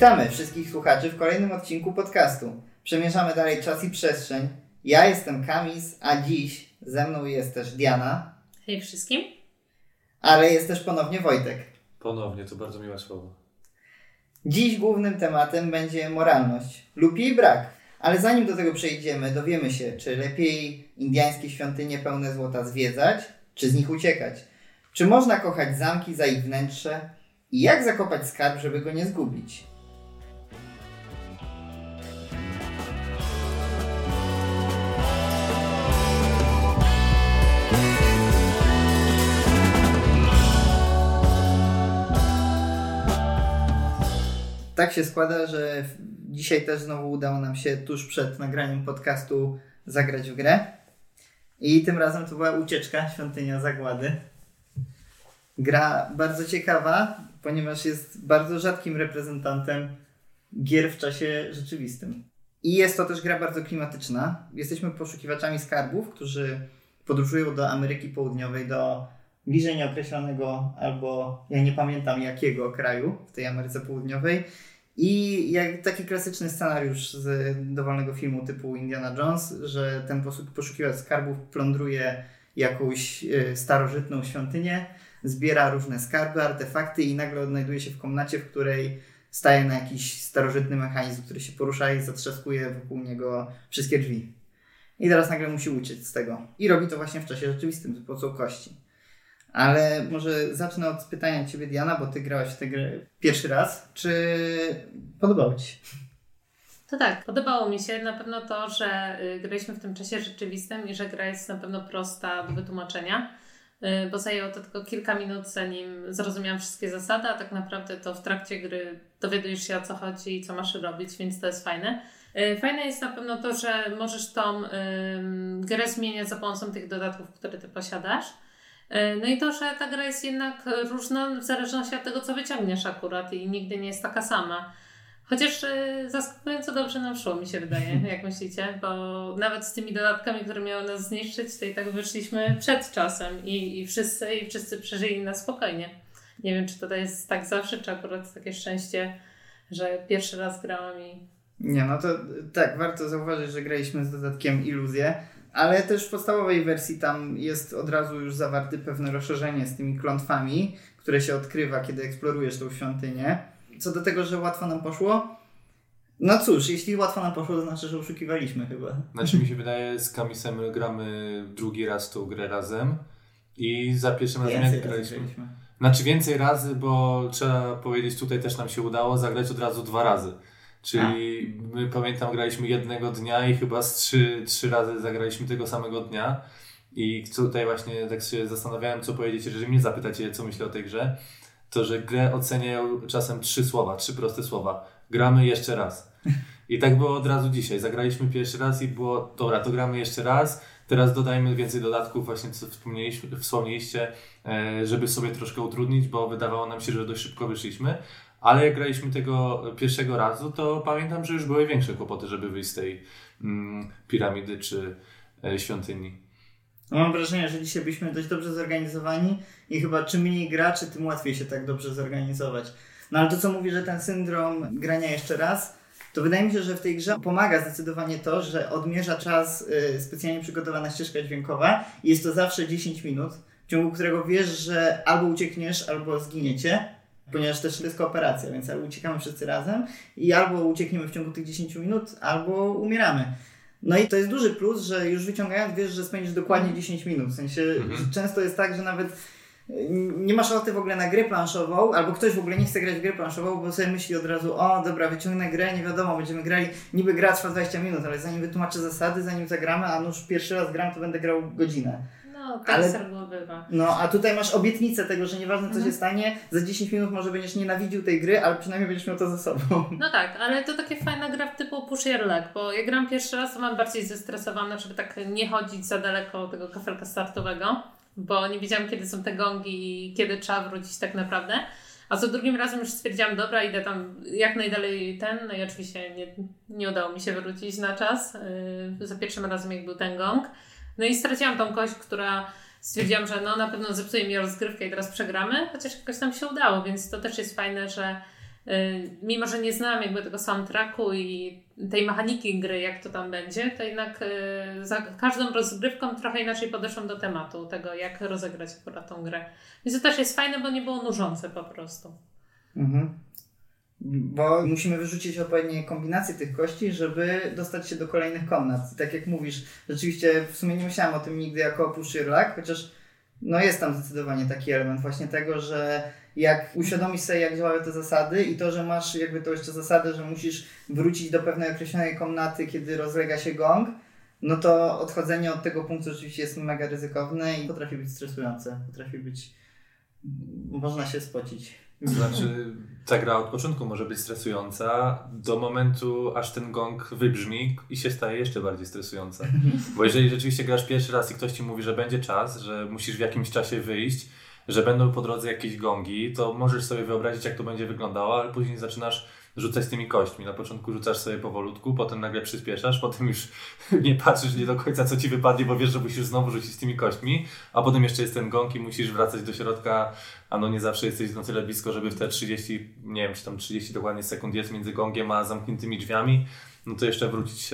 Witamy wszystkich słuchaczy w kolejnym odcinku podcastu. Przemierzamy dalej czas i przestrzeń. Ja jestem Kamis, a dziś ze mną jest też Diana. Hej wszystkim. Ale jest też ponownie Wojtek. Ponownie, to bardzo miłe słowo. Dziś głównym tematem będzie moralność lub jej brak. Ale zanim do tego przejdziemy, dowiemy się, czy lepiej indiańskie świątynie pełne złota zwiedzać, czy z nich uciekać. Czy można kochać zamki za ich wnętrze i jak zakopać skarb, żeby go nie zgubić. Tak się składa, że dzisiaj też znowu udało nam się tuż przed nagraniem podcastu zagrać w grę. I tym razem to była ucieczka Świątynia Zagłady. Gra bardzo ciekawa, ponieważ jest bardzo rzadkim reprezentantem gier w czasie rzeczywistym. I jest to też gra bardzo klimatyczna. Jesteśmy poszukiwaczami skarbów, którzy podróżują do Ameryki Południowej, do bliżej nieokreślonego albo ja nie pamiętam jakiego kraju w tej Ameryce Południowej i jak taki klasyczny scenariusz z dowolnego filmu typu Indiana Jones, że ten poszukiwacz skarbów plądruje jakąś y, starożytną świątynię, zbiera różne skarby, artefakty i nagle odnajduje się w komnacie, w której staje na jakiś starożytny mechanizm, który się porusza i zatrzaskuje wokół niego wszystkie drzwi. I teraz nagle musi uciec z tego. I robi to właśnie w czasie rzeczywistym, z pomocą kości. Ale może zacznę od pytania Ciebie, Diana, bo Ty grałaś w tę grę pierwszy raz. Czy podobało Ci się? To tak, podobało mi się na pewno to, że y, graliśmy w tym czasie rzeczywistym i że gra jest na pewno prosta do wytłumaczenia, y, bo zajęło to tylko kilka minut, zanim zrozumiałam wszystkie zasady, a tak naprawdę to w trakcie gry dowiadujesz się o co chodzi i co masz robić, więc to jest fajne. Y, fajne jest na pewno to, że możesz tą grę zmieniać za pomocą tych dodatków, które ty posiadasz. E, no i to, że ta gra jest jednak różna w zależności od tego, co wyciągniesz akurat i nigdy nie jest taka sama. Chociaż e, zaskakująco dobrze nam szło, mi się wydaje, jak myślicie, bo nawet z tymi dodatkami, które miały nas zniszczyć, to i tak wyszliśmy przed czasem i, i, wszyscy, i wszyscy przeżyli na spokojnie. Nie wiem, czy to jest tak zawsze, czy akurat takie szczęście, że pierwszy raz grałam i... Nie, no to tak, warto zauważyć, że graliśmy z dodatkiem Iluzję, ale też w podstawowej wersji tam jest od razu już zawarty pewne rozszerzenie z tymi klątwami, które się odkrywa, kiedy eksplorujesz tą świątynię. Co do tego, że łatwo nam poszło, no cóż, jeśli łatwo nam poszło, to znaczy, że oszukiwaliśmy chyba. Znaczy mi się wydaje, z Kamisem gramy drugi raz tą grę razem i za pierwszym razem jak graliśmy. Znaczy więcej razy, bo trzeba powiedzieć, tutaj też nam się udało zagrać od razu dwa razy. Czyli A. my pamiętam, graliśmy jednego dnia i chyba z trzy, trzy razy zagraliśmy tego samego dnia. I tutaj właśnie tak się zastanawiałem, co powiedzieć, jeżeli mnie zapytacie, co myślę o tej grze, to że grę oceniają czasem trzy słowa, trzy proste słowa. Gramy jeszcze raz. I tak było od razu dzisiaj. Zagraliśmy pierwszy raz i było, dobra, to gramy jeszcze raz. Teraz dodajmy więcej dodatków, właśnie co wspomnieliście, e, żeby sobie troszkę utrudnić, bo wydawało nam się, że dość szybko wyszliśmy. Ale jak graliśmy tego pierwszego razu, to pamiętam, że już były większe kłopoty, żeby wyjść z tej mm, piramidy czy e, świątyni. No mam wrażenie, że dzisiaj byliśmy dość dobrze zorganizowani i chyba czym mniej graczy, tym łatwiej się tak dobrze zorganizować. No ale to, co mówi, że ten syndrom grania jeszcze raz, to wydaje mi się, że w tej grze pomaga zdecydowanie to, że odmierza czas y, specjalnie przygotowana ścieżka dźwiękowa i jest to zawsze 10 minut, w ciągu którego wiesz, że albo uciekniesz, albo zginiecie ponieważ też to jest kooperacja, więc albo uciekamy wszyscy razem i albo uciekniemy w ciągu tych 10 minut, albo umieramy. No i to jest duży plus, że już wyciągając wiesz, że spędzisz dokładnie 10 minut. W sensie mhm. często jest tak, że nawet e, nie masz ochoty w ogóle na grę planszową, albo ktoś w ogóle nie chce grać w grę planszową, bo sobie myśli od razu, o dobra, wyciągnę grę, nie wiadomo, będziemy grali, niby gra trwa 20 minut, ale zanim wytłumaczę zasady, zanim zagramy, a już pierwszy raz gram, to będę grał godzinę. No, tak ale, bywa. No, a tutaj masz obietnicę tego, że nieważne co mhm. się stanie, za 10 minut może będziesz nienawidził tej gry, ale przynajmniej będziesz miał to ze sobą. No tak, ale to takie fajna gra typu push your leg, bo ja gram pierwszy raz, to mam bardziej zestresowane, żeby tak nie chodzić za daleko tego kafelka startowego, bo nie wiedziałam kiedy są te gongi i kiedy trzeba wrócić tak naprawdę. A za drugim razem już stwierdziłam, dobra, idę tam jak najdalej ten, no i oczywiście nie, nie udało mi się wrócić na czas. Yy, za pierwszym razem jak był ten gong. No i straciłam tą kość, która stwierdziłam, że no na pewno zepsuje mi rozgrywkę i teraz przegramy, chociaż jakoś tam się udało, więc to też jest fajne, że Y, mimo, że nie znam jakby tego soundtracku i tej mechaniki gry, jak to tam będzie, to jednak y, za każdą rozgrywką trochę inaczej podeszłam do tematu tego, jak rozegrać akurat tą grę. Więc to też jest fajne, bo nie było nużące po prostu. Mhm. Bo musimy wyrzucić odpowiednie kombinacje tych kości, żeby dostać się do kolejnych komnat. I tak jak mówisz, rzeczywiście w sumie nie myślałam o tym nigdy jako o push chociaż no jest tam zdecydowanie taki element właśnie tego, że jak uświadomisz sobie, jak działają te zasady i to, że masz jakby to jeszcze zasadę, że musisz wrócić do pewnej określonej komnaty, kiedy rozlega się gong, no to odchodzenie od tego punktu rzeczywiście jest mega ryzykowne i potrafi być stresujące. Potrafi być... Można się spocić. Znaczy, ta gra od początku może być stresująca do momentu, aż ten gong wybrzmi i się staje jeszcze bardziej stresująca. Bo jeżeli rzeczywiście grasz pierwszy raz i ktoś ci mówi, że będzie czas, że musisz w jakimś czasie wyjść, że będą po drodze jakieś gongi, to możesz sobie wyobrazić, jak to będzie wyglądało, ale później zaczynasz rzucać tymi kośćmi. Na początku rzucasz sobie powolutku, potem nagle przyspieszasz, potem już nie patrzysz nie do końca, co ci wypadnie, bo wiesz, że musisz znowu rzucić tymi kośćmi, a potem jeszcze jest ten gong i musisz wracać do środka, a no nie zawsze jesteś na tyle blisko, żeby w te 30, nie wiem, czy tam 30 dokładnie sekund jest między gongiem a zamkniętymi drzwiami, no to jeszcze wrócić,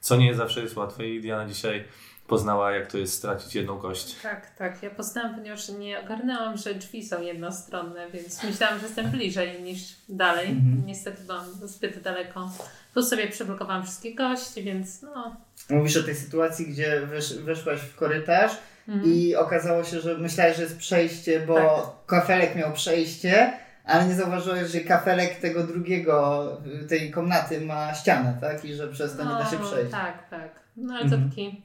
co nie zawsze jest łatwe i Diana dzisiaj poznała, jak to jest stracić jedną kość. Tak, tak. Ja poznałam, ponieważ nie ogarnęłam, że drzwi są jednostronne, więc myślałam, że jestem bliżej niż dalej. Mhm. Niestety byłam zbyt daleko. Tu sobie przyblokowałam wszystkie kości, więc no. Mówisz o tej sytuacji, gdzie wesz, weszłaś w korytarz mhm. i okazało się, że myślałeś, że jest przejście, bo tak. kafelek miał przejście, ale nie zauważyłeś, że kafelek tego drugiego, tej komnaty ma ścianę, tak? I że przez to no, nie da się no, przejść. Tak, tak. No ale mhm. to taki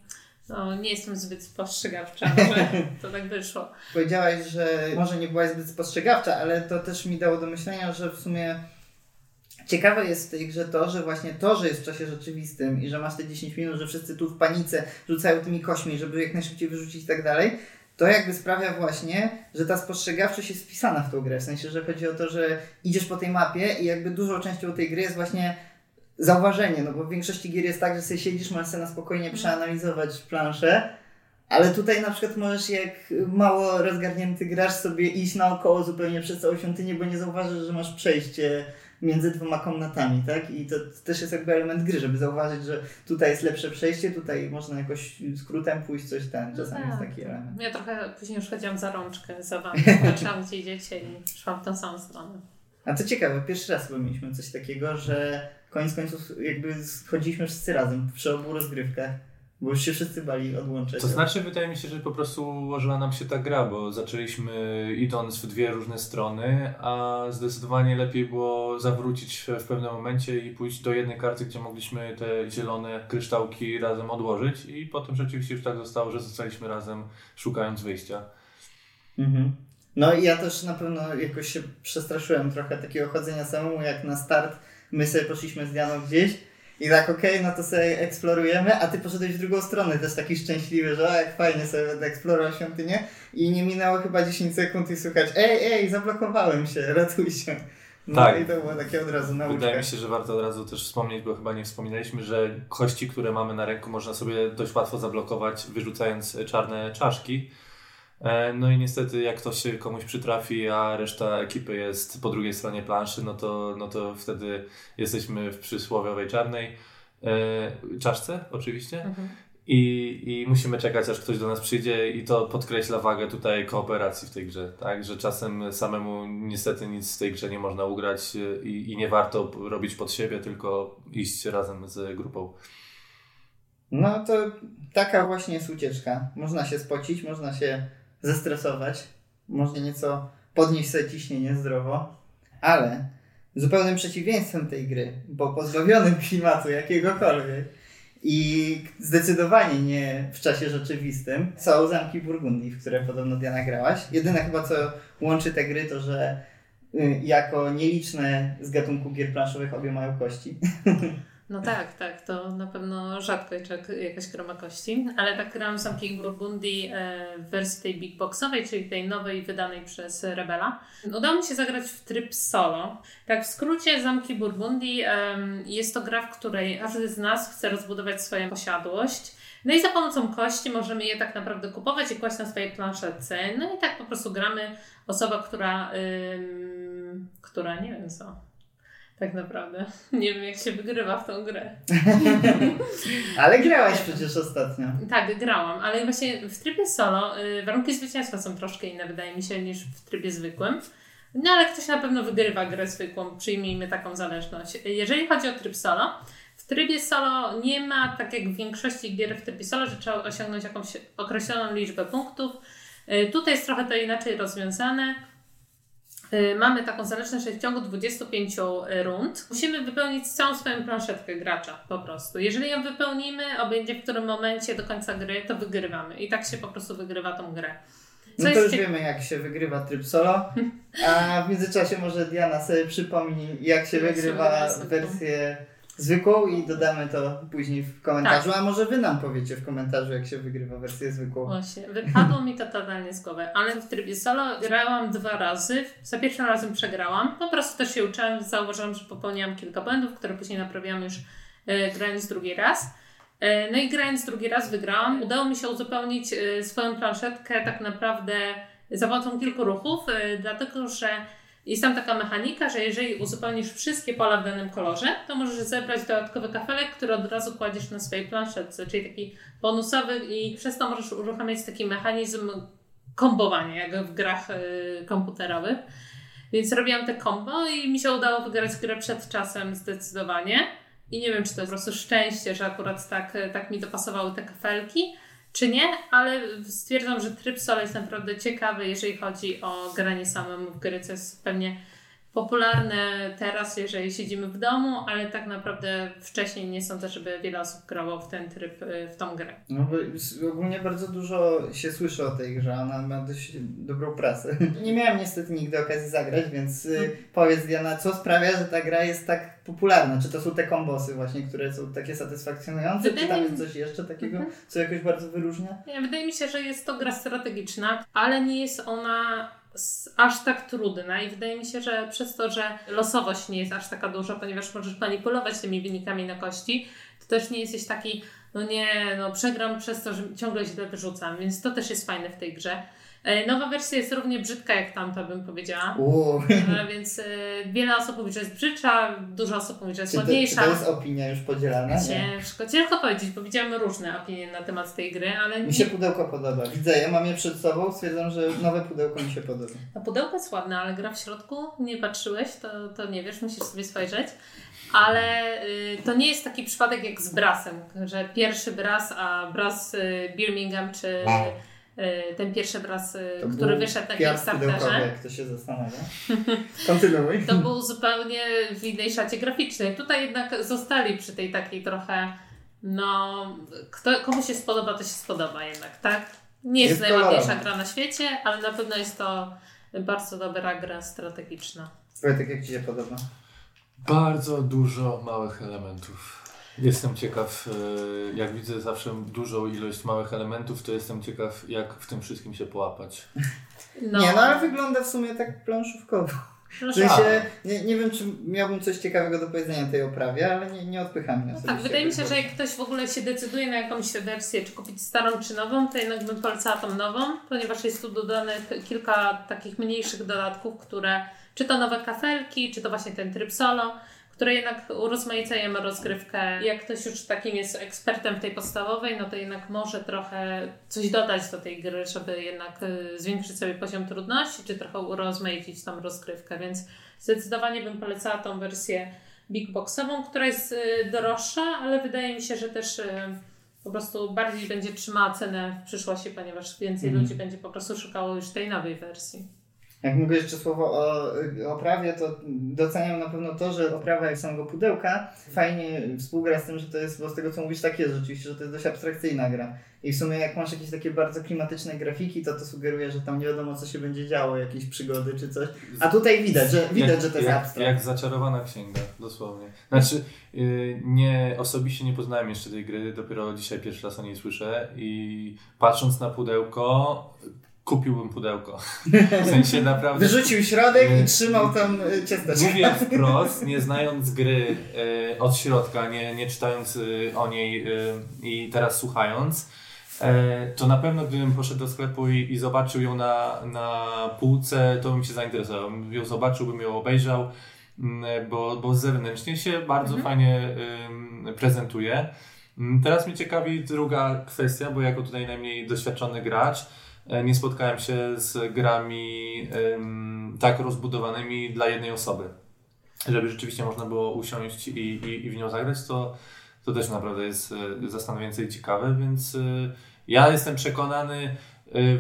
no, nie jestem zbyt spostrzegawcza, że to tak wyszło. Powiedziałaś, że może nie byłaś zbyt spostrzegawcza, ale to też mi dało do myślenia, że w sumie ciekawe jest w tej grze to, że właśnie to, że jest w czasie rzeczywistym i że masz te 10 minut, że wszyscy tu w panice rzucają tymi kośmi, żeby jak najszybciej wyrzucić i tak dalej, to jakby sprawia właśnie, że ta spostrzegawczość jest wpisana w tą grę. W sensie, że chodzi o to, że idziesz po tej mapie i jakby dużą częścią tej gry jest właśnie zauważenie, no bo w większości gier jest tak, że sobie siedzisz, możesz sobie na spokojnie mhm. przeanalizować planszę, ale tutaj na przykład możesz jak mało rozgarnięty grasz sobie iść naokoło zupełnie przez całą świątynię, bo nie zauważysz, że masz przejście między dwoma komnatami, tak? I to, to też jest jakby element gry, żeby zauważyć, że tutaj jest lepsze przejście, tutaj można jakoś skrótem pójść, coś ten, no czasami no tak. jest taki element. Ja trochę później już chodziłam za rączkę za wami, patrzyłam gdzie idziecie i szłam w tą samą stronę. A to ciekawe, pierwszy raz chyba mieliśmy coś takiego, że koniec końców jakby schodziliśmy wszyscy razem przy obu rozgrywkach. Bo już się wszyscy bali odłączać. To znaczy, wydaje mi się, że po prostu ułożyła nam się ta gra, bo zaczęliśmy idąc w dwie różne strony, a zdecydowanie lepiej było zawrócić w pewnym momencie i pójść do jednej karty, gdzie mogliśmy te zielone kryształki razem odłożyć i potem rzeczywiście już tak zostało, że zostaliśmy razem szukając wyjścia. Mhm. No i ja też na pewno jakoś się przestraszyłem trochę takiego chodzenia samemu, jak na start my sobie poszliśmy z Dianą gdzieś i tak okej, okay, no to sobie eksplorujemy, a ty poszedłeś w drugą stronę, też taki szczęśliwy, że jak fajnie sobie będę eksplorował świątynię i nie minęło chyba 10 sekund i słychać ej, ej, zablokowałem się, ratuj się. No tak. i to było takie od razu nauczka. Wydaje mi się, że warto od razu też wspomnieć, bo chyba nie wspominaliśmy, że kości, które mamy na ręku można sobie dość łatwo zablokować wyrzucając czarne czaszki. E, no i niestety jak to się komuś przytrafi, a reszta ekipy jest po drugiej stronie planszy, no to, no to wtedy jesteśmy w przysłowiowej czarnej e, czaszce oczywiście. Mhm. I, I musimy czekać, aż ktoś do nas przyjdzie, i to podkreśla wagę tutaj kooperacji w tej grze. Tak, że czasem samemu niestety nic w tej grze nie można ugrać i, i nie warto robić pod siebie, tylko iść razem z grupą. No to taka właśnie jest ucieczka. Można się spocić, można się zestresować, może nieco podnieść sobie ciśnienie zdrowo, ale zupełnym przeciwieństwem tej gry, bo pozbawionym klimatu jakiegokolwiek i zdecydowanie nie w czasie rzeczywistym są zamki Burgundii, w które podobno Diana grałaś. Jedyne chyba co łączy te gry to, że y, jako nieliczne z gatunku gier planszowych obie mają kości. No tak, tak, to na pewno rzadko jakaś groma kości, ale tak grałam Zamki Burgundii e, w wersji tej big boxowej, czyli tej nowej wydanej przez Rebela. Udało mi się zagrać w tryb solo. Tak w skrócie Zamki Burgundii jest to gra, w której każdy z nas chce rozbudować swoją posiadłość. No i za pomocą kości możemy je tak naprawdę kupować i kłaść na swojej planszetce. No i tak po prostu gramy. Osoba, która, która nie wiem co, Tak naprawdę. Nie wiem, jak się wygrywa w tą grę. ale grałaś przecież ostatnio. Tak, grałam, ale właśnie w trybie solo y, warunki zwycięstwa są troszkę inne, wydaje mi się, niż w trybie zwykłym. No ale ktoś na pewno wygrywa grę zwykłą, przyjmijmy taką zależność. Jeżeli chodzi o tryb solo, w trybie solo nie ma, tak jak w większości gier w trybie solo, że trzeba osiągnąć jakąś określoną liczbę punktów. Y, tutaj jest trochę to inaczej rozwiązane. Y, mamy taką zależność, że w ciągu 25 rund musimy wypełnić całą swoją planszetkę gracza po prostu. Jeżeli ją wypełnimy, obędzie w którym momencie do końca gry, to wygrywamy. I tak się po prostu wygrywa tą grę. Co no to już wiemy, jak się wygrywa tryb solo. A w międzyczasie może Diana sobie przypomni, jak się wygrywa wersję zwykłą i dodamy to później w komentarzu. Tak. A może wy nam powiecie w komentarzu, jak się wygrywa wersję zwykłą. Właśnie, wypadło mi to totalnie z głowy, ale w trybie solo grałam dwa razy. Za pierwszym razem przegrałam. Po prostu też się uczyłam, zauważyłam, że popełniłam kilka błędów, które później naprawiłam już e, grając drugi raz. E, no i grając drugi raz wygrałam. Udało mi się uzupełnić e, swoją planszetkę tak naprawdę za pomocą kilku ruchów, e, dlatego że jest tam taka mechanika, że jeżeli uzupełnisz wszystkie pola w danym kolorze, to możesz zebrać dodatkowy kafelek, który od razu kładziesz na swojej planszetce, czyli taki bonusowy i przez to możesz uruchamiać taki mechanizm kombowania, jak w grach komputerowych. Więc robiłam te kombo i mi się udało wygrać grę przed czasem zdecydowanie. I nie wiem, czy to jest po prostu szczęście, że akurat tak, tak mi dopasowały te kafelki, czy nie, ale stwierdzam, że tryb solo jest naprawdę ciekawy, jeżeli chodzi o granie samemu w gry, co jest pewnie popularne teraz, jeżeli siedzimy w domu, ale tak naprawdę wcześniej nie sądzę, żeby wiele osób grało w ten tryb, y, w tą grę. No bo ogólnie bardzo dużo się słyszy o tej grze, ona ma dość dobrą prasę. Nie miałem niestety nigdy okazji zagrać, więc hmm. powiedz Diana, co sprawia, że ta gra jest tak popularna? Czy to są te kombosy właśnie, które są takie satysfakcjonujące, wydaje czy tam jest coś jeszcze takiego, mhm. co jakoś bardzo wyróżnia? Nie, wydaje mi się, że jest to gra strategiczna, ale nie jest ona aż tak trudna i wydaje mi się, że przez to, że losowość nie jest aż taka duża, ponieważ możesz manipulować tymi wynikami na kości, to też nie jesteś taki, no nie, no przegram przez to, że ciągle źle wyrzucam, więc to też jest fajne w tej grze. E, nowa wersja jest równie brzydka jak tamta, bym powiedziała. E, więc e, wiele osób mówi, że jest brzydsza, dużo osób mówi, że jest ładniejsza. To, to jest opinia już podzielana? Ciężko, nie? ciężko powiedzieć, bo widziałam różne opinie na temat tej gry, ale... Mi się pudełko podoba. Widzę, ja mam je przed sobą, stwierdzam, że nowe pudełko mi się podoba. No pudełko jest ładne, ale gra w środku, nie patrzyłeś, to, to nie wiesz, musisz sobie spojrzeć. Ale y, to nie jest taki przypadek jak z Brasem, że pierwszy Bras, a Bras y, Birmingham czy... Y, ten pierwszy obraz, y, to który wyszedł na Kickstarterze. jak to się zastanawia. Kontynuuj. To był zupełnie w innej szacie graficznej. Tutaj jednak zostali przy tej takiej trochę, no, kto, komu się spodoba, to się spodoba jednak, tak? Nie jest, jest najładniejsza gra na świecie, ale na pewno jest to bardzo dobra gra strategiczna. Wojtek, jak Ci się podoba? Bardzo dużo małych elementów. Jestem ciekaw, e, jak widzę zawsze dużą ilość małych elementów, to jestem ciekaw, jak w tym wszystkim się połapać. No. Nie, no ale wygląda w sumie tak planszówkowo. W sensie, nie, nie wiem, czy miałbym coś ciekawego do powiedzenia tej oprawie, ale nie, nie odpycham mnie. No tak, wydaje mi się, że jak ktoś w ogóle się decyduje na jakąś wersję, czy kupić starą, czy nową, to jednak bym polecała tą nową, ponieważ jest tu dodanych kilka takich mniejszych dodatków, które, czy to nowe kafelki, czy to właśnie ten tryb solo, które jednak urozmaicają rozgrywkę. Jak ktoś już takim jest ekspertem w tej podstawowej, no to jednak może trochę coś dodać do tej gry, żeby jednak y, zwiększyć sobie poziom trudności, czy trochę urozmaicić tą rozgrywkę, więc zdecydowanie bym polecała tą wersję big boxową, która jest y, droższa, ale wydaje mi się, że też y, po prostu bardziej będzie trzymała cenę w przyszłości, ponieważ więcej mm. ludzi będzie po prostu szukało już tej nowej wersji. Jak mówię jeszcze słowo o oprawie, to doceniam na pewno to, że oprawa jak samego pudełka fajnie współgra z tym, że to jest, bo z tego co mówisz tak jest rzeczywiście, że to jest dość abstrakcyjna gra. I w sumie jak masz jakieś takie bardzo klimatyczne grafiki, to to sugeruje, że tam nie wiadomo co się będzie działo, jakieś przygody czy coś. A tutaj widać, że, widać, jak, że to jest jak, abstrakt. Jak zaczarowana księga, dosłownie. Znaczy, yy, nie, osobiście nie poznałem jeszcze tej gry, dopiero dzisiaj pierwszy raz o niej słyszę i patrząc na pudełko, kupiłbym pudełko. W sensie naprawdę... Wyrzucił środek i trzymał tam e, ciasteczko. Mówię wprost, nie znając gry e, od środka, nie, nie czytając e, o niej i teraz słuchając, to na pewno gdybym poszedł do sklepu i, i zobaczył ją na, na półce, to bym się zainteresował. Ją zobaczył, bym ją obejrzał mm, bo, bo zewnętrznie się bardzo mhm. fajnie prezentuje. Mm, teraz mnie ciekawi druga kwestia, bo jako tutaj najmniej doświadczony gracz, nie spotkałem się z grami tak rozbudowanymi dla jednej osoby. Żeby rzeczywiście można było usiąść i, i, i w nią zagrać, to, to też naprawdę jest e, zastanawiające i ciekawe, więc e, ja jestem przekonany,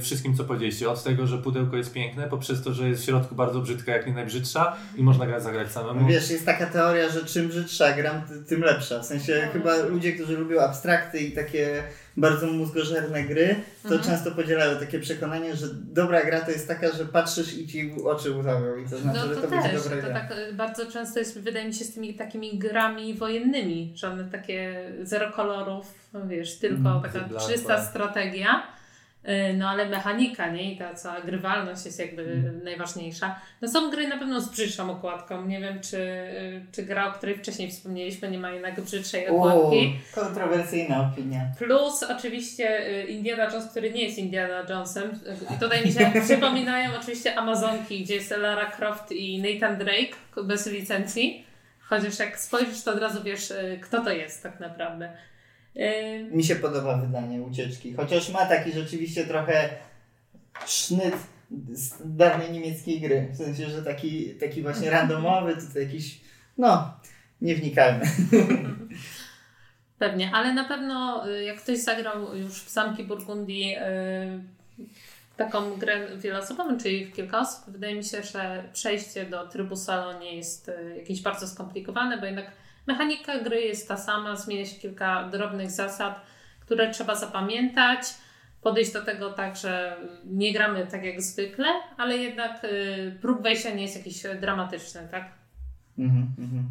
wszystkim, co powiedzieliście. Od tego, że pudełko jest piękne, poprzez to, że jest w środku bardzo brzydka, jak nie najbrzydsza i można grać zagrać samemu. Wiesz, jest taka teoria, że czym brzydsza gram, tym lepsza. W sensie no. chyba ludzie, którzy lubią abstrakty i takie bardzo mózgożerne gry, to mhm. często podzielają takie przekonanie, że dobra gra to jest taka, że patrzysz i ci oczy łzawią i to znaczy, no, to że to też, będzie dobra to gra. tak y, bardzo często jest, wydaje mi się, z tymi takimi grami wojennymi, że one takie zero kolorów, wiesz, tylko mm, taka czysta strategia Y, no ale mechanika, nie? I ta cała grywalność jest jakby hmm. najważniejsza. No są gry na pewno z brzydszą okładką. Nie wiem, czy, y, czy gra, o której wcześniej wspomnieliśmy, nie ma jednak brzydszej okładki. kontrowersyjna opinia. Plus oczywiście y, Indiana Jones, który nie jest Indiana Jonesem. I tutaj mi się przypominają oczywiście Amazonki, gdzie jest Lara Croft i Nathan Drake bez licencji. Chociaż jak spojrzysz, to od razu wiesz, kto to jest tak naprawdę. Mi się podoba wydanie ucieczki, chociaż ma taki rzeczywiście trochę sznyt z dawnej niemieckiej gry. W sensie, że taki, taki właśnie randomowy, tutaj jakiś. No, nie wnikajmy. Pewnie, ale na pewno y, jak ktoś zagrał już w Zamki Burgundii yy, taką grę wieloosobową, czyli w kilka osób, wydaje mi się, że przejście do trybu salo nie jest y, jakieś bardzo skomplikowane, bo jednak Mechanika gry jest ta sama, zmienia się kilka drobnych zasad, które trzeba zapamiętać. Podejść do tego tak, że nie gramy tak jak zwykle, ale jednak y, próg wejścia nie jest jakiś dramatyczny, tak? Mhm, mhm.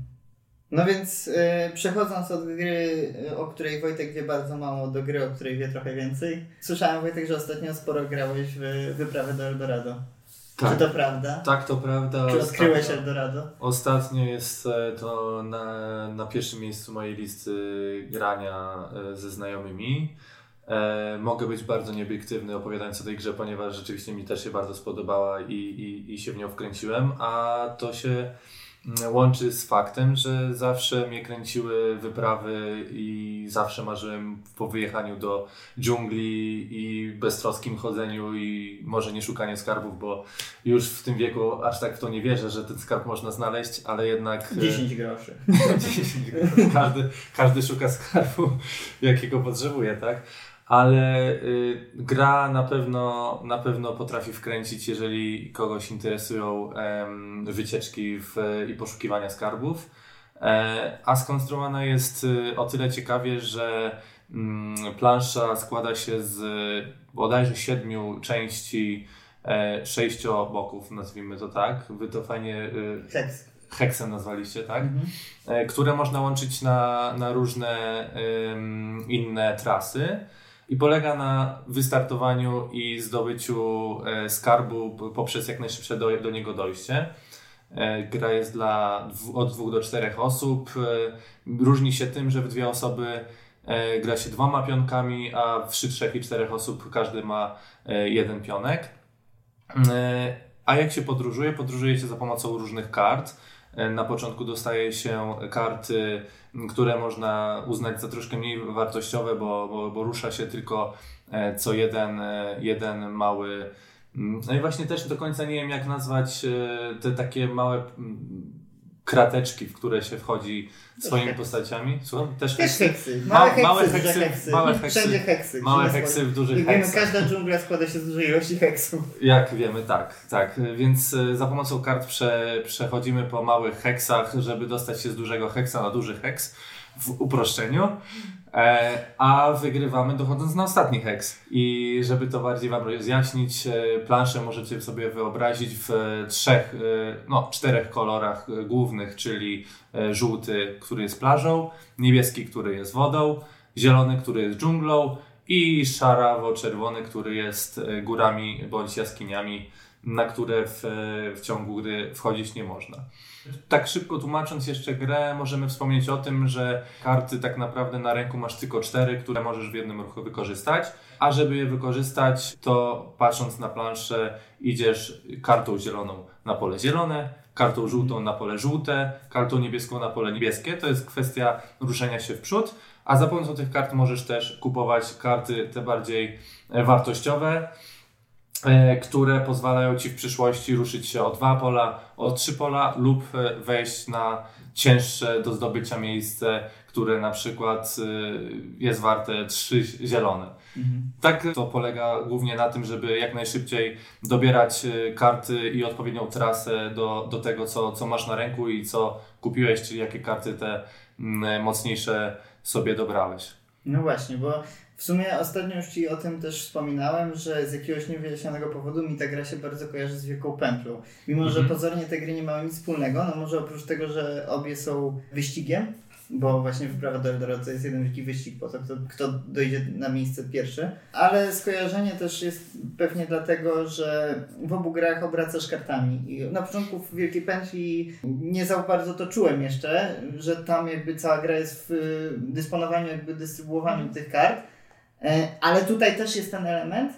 No więc y, przechodząc od gry, y, o której Wojtek wie bardzo mało, do gry, o której wie trochę więcej. Słyszałem Wojtek, że ostatnio sporo grałeś w wyprawę do Eldorado. Tak. Czy to prawda? Tak, to prawda. Czy odkryłeś ostatnio, Eldorado? Ostatnio jest e, to na, na pierwszym miejscu mojej listy grania e, ze znajomymi. E, mogę być bardzo nieobiektywny opowiadając o tej grze, ponieważ rzeczywiście mi też się bardzo spodobała i, i, i się w nią wkręciłem, a to się łączy z faktem, że zawsze mnie kręciły wyprawy i zawsze marzyłem po wyjechaniu do dżungli i beztroskim chodzeniu i może nie szukanie skarbów, bo już w tym wieku aż tak w to nie wierzę, że ten skarb można znaleźć, ale jednak... 10 groszy. 10 groszy. Każdy, każdy szuka skarbu, jakiego potrzebuje, tak? Ale y, gra na pewno, na pewno potrafi wkręcić, jeżeli kogoś interesują y, wycieczki w, i poszukiwania skarbów. E, a skonstruowana jest y, o tyle ciekawie, że mm, plansza składa się z bodajże siedmiu części, e, sześcioboków, nazwijmy to tak. Wy to fajnie. Heks. Heksem nazwaliście, tak? Mhm. E, które można łączyć na, na różne inne trasy i polega na wystartowaniu i zdobyciu e, skarbu poprzez jak najszybsze do, do niego dojście. E, gra jest dla od dwóch do czterech osób. E, różni się tym, że w dwie osoby gra się dwoma pionkami, a w trzy, trzech i czterech osób każdy ma jeden pionek. A jak się podróżuje? Podróżuje się za pomocą różnych kart. Na początku dostaje się karty które można uznać za troszkę mniej wartościowe, bo, bo, bo rusza się tylko e, co jeden, e, jeden mały. Mm, no i właśnie też do końca nie wiem, jak nazwać e, te takie małe mm, krateczki, w które się wchodzi swoimi heksy. postaciami. Słucham? Też, Też heksy. Małe, heksy, małe heksy, heksy. Małe heksy. Wszędzie heksy. Małe heksy w dużych Jak wiemy, każda dżungla składa się z dużej ilości heksów. Jak wiemy, tak. tak. Więc e, za pomocą kart prze, przechodzimy po małych heksach, żeby dostać się z dużego heksa na duży heks w uproszczeniu, a wygrywamy dochodząc na ostatni heks. I żeby to bardziej Wam rozjaśnić, e, planszę możecie sobie wyobrazić w trzech, e, no czterech kolorach głównych, czyli żółty, który jest plażą, niebieski, który jest wodą, zielony, który jest dżunglą i szarawo-czerwony, który jest górami bądź jaskiniami, na które w, w ciągu gry wchodzić nie można. Tak szybko tłumacząc jeszcze grę, możemy wspomnieć o tym, że karty tak naprawdę na ręku masz tylko cztery, które możesz w jednym ruchu wykorzystać. A żeby je wykorzystać, to patrząc na planszę, idziesz kartą zieloną na pole zielone, kartą żółtą na pole żółte, kartą niebieską na pole niebieskie. To jest kwestia ruszenia się w przód, a za pomocą tych kart możesz też kupować karty te bardziej wartościowe, które pozwalają Ci w przyszłości ruszyć się o dwa pola, o trzy pola lub e, wejść na cięższe do zdobycia miejsce, które na przykład jest warte trzy zielone. Mhm. Tak to polega głównie na tym, żeby jak najszybciej dobierać karty i odpowiednią trasę do, do tego, co, co masz na ręku i co kupiłeś, czyli jakie karty te mocniejsze sobie dobrałeś. No właśnie, bo w sumie ostatnio już Ci o tym też wspominałem, że z jakiegoś niewyjaśnionego powodu mi ta gra się bardzo kojarzy z Wielką Pętlą. Mimo, że mhm. pozornie te gry nie mają nic wspólnego, no może oprócz tego, że obie są wyścigiem, bo właśnie wyprawa do Eldorado to jest jeden wielki wyścig po to, kto, kto dojdzie na miejsce pierwszy. Ale skojarzenie też jest pewnie dlatego, że w obu grach obracasz kartami. I na początku w Wielkiej Pętli nie za bardzo to czułem jeszcze, że tam jakby cała gra jest w dysponowaniu, jakby dystrybuowaniu tych kart. E, ale tutaj też jest ten element,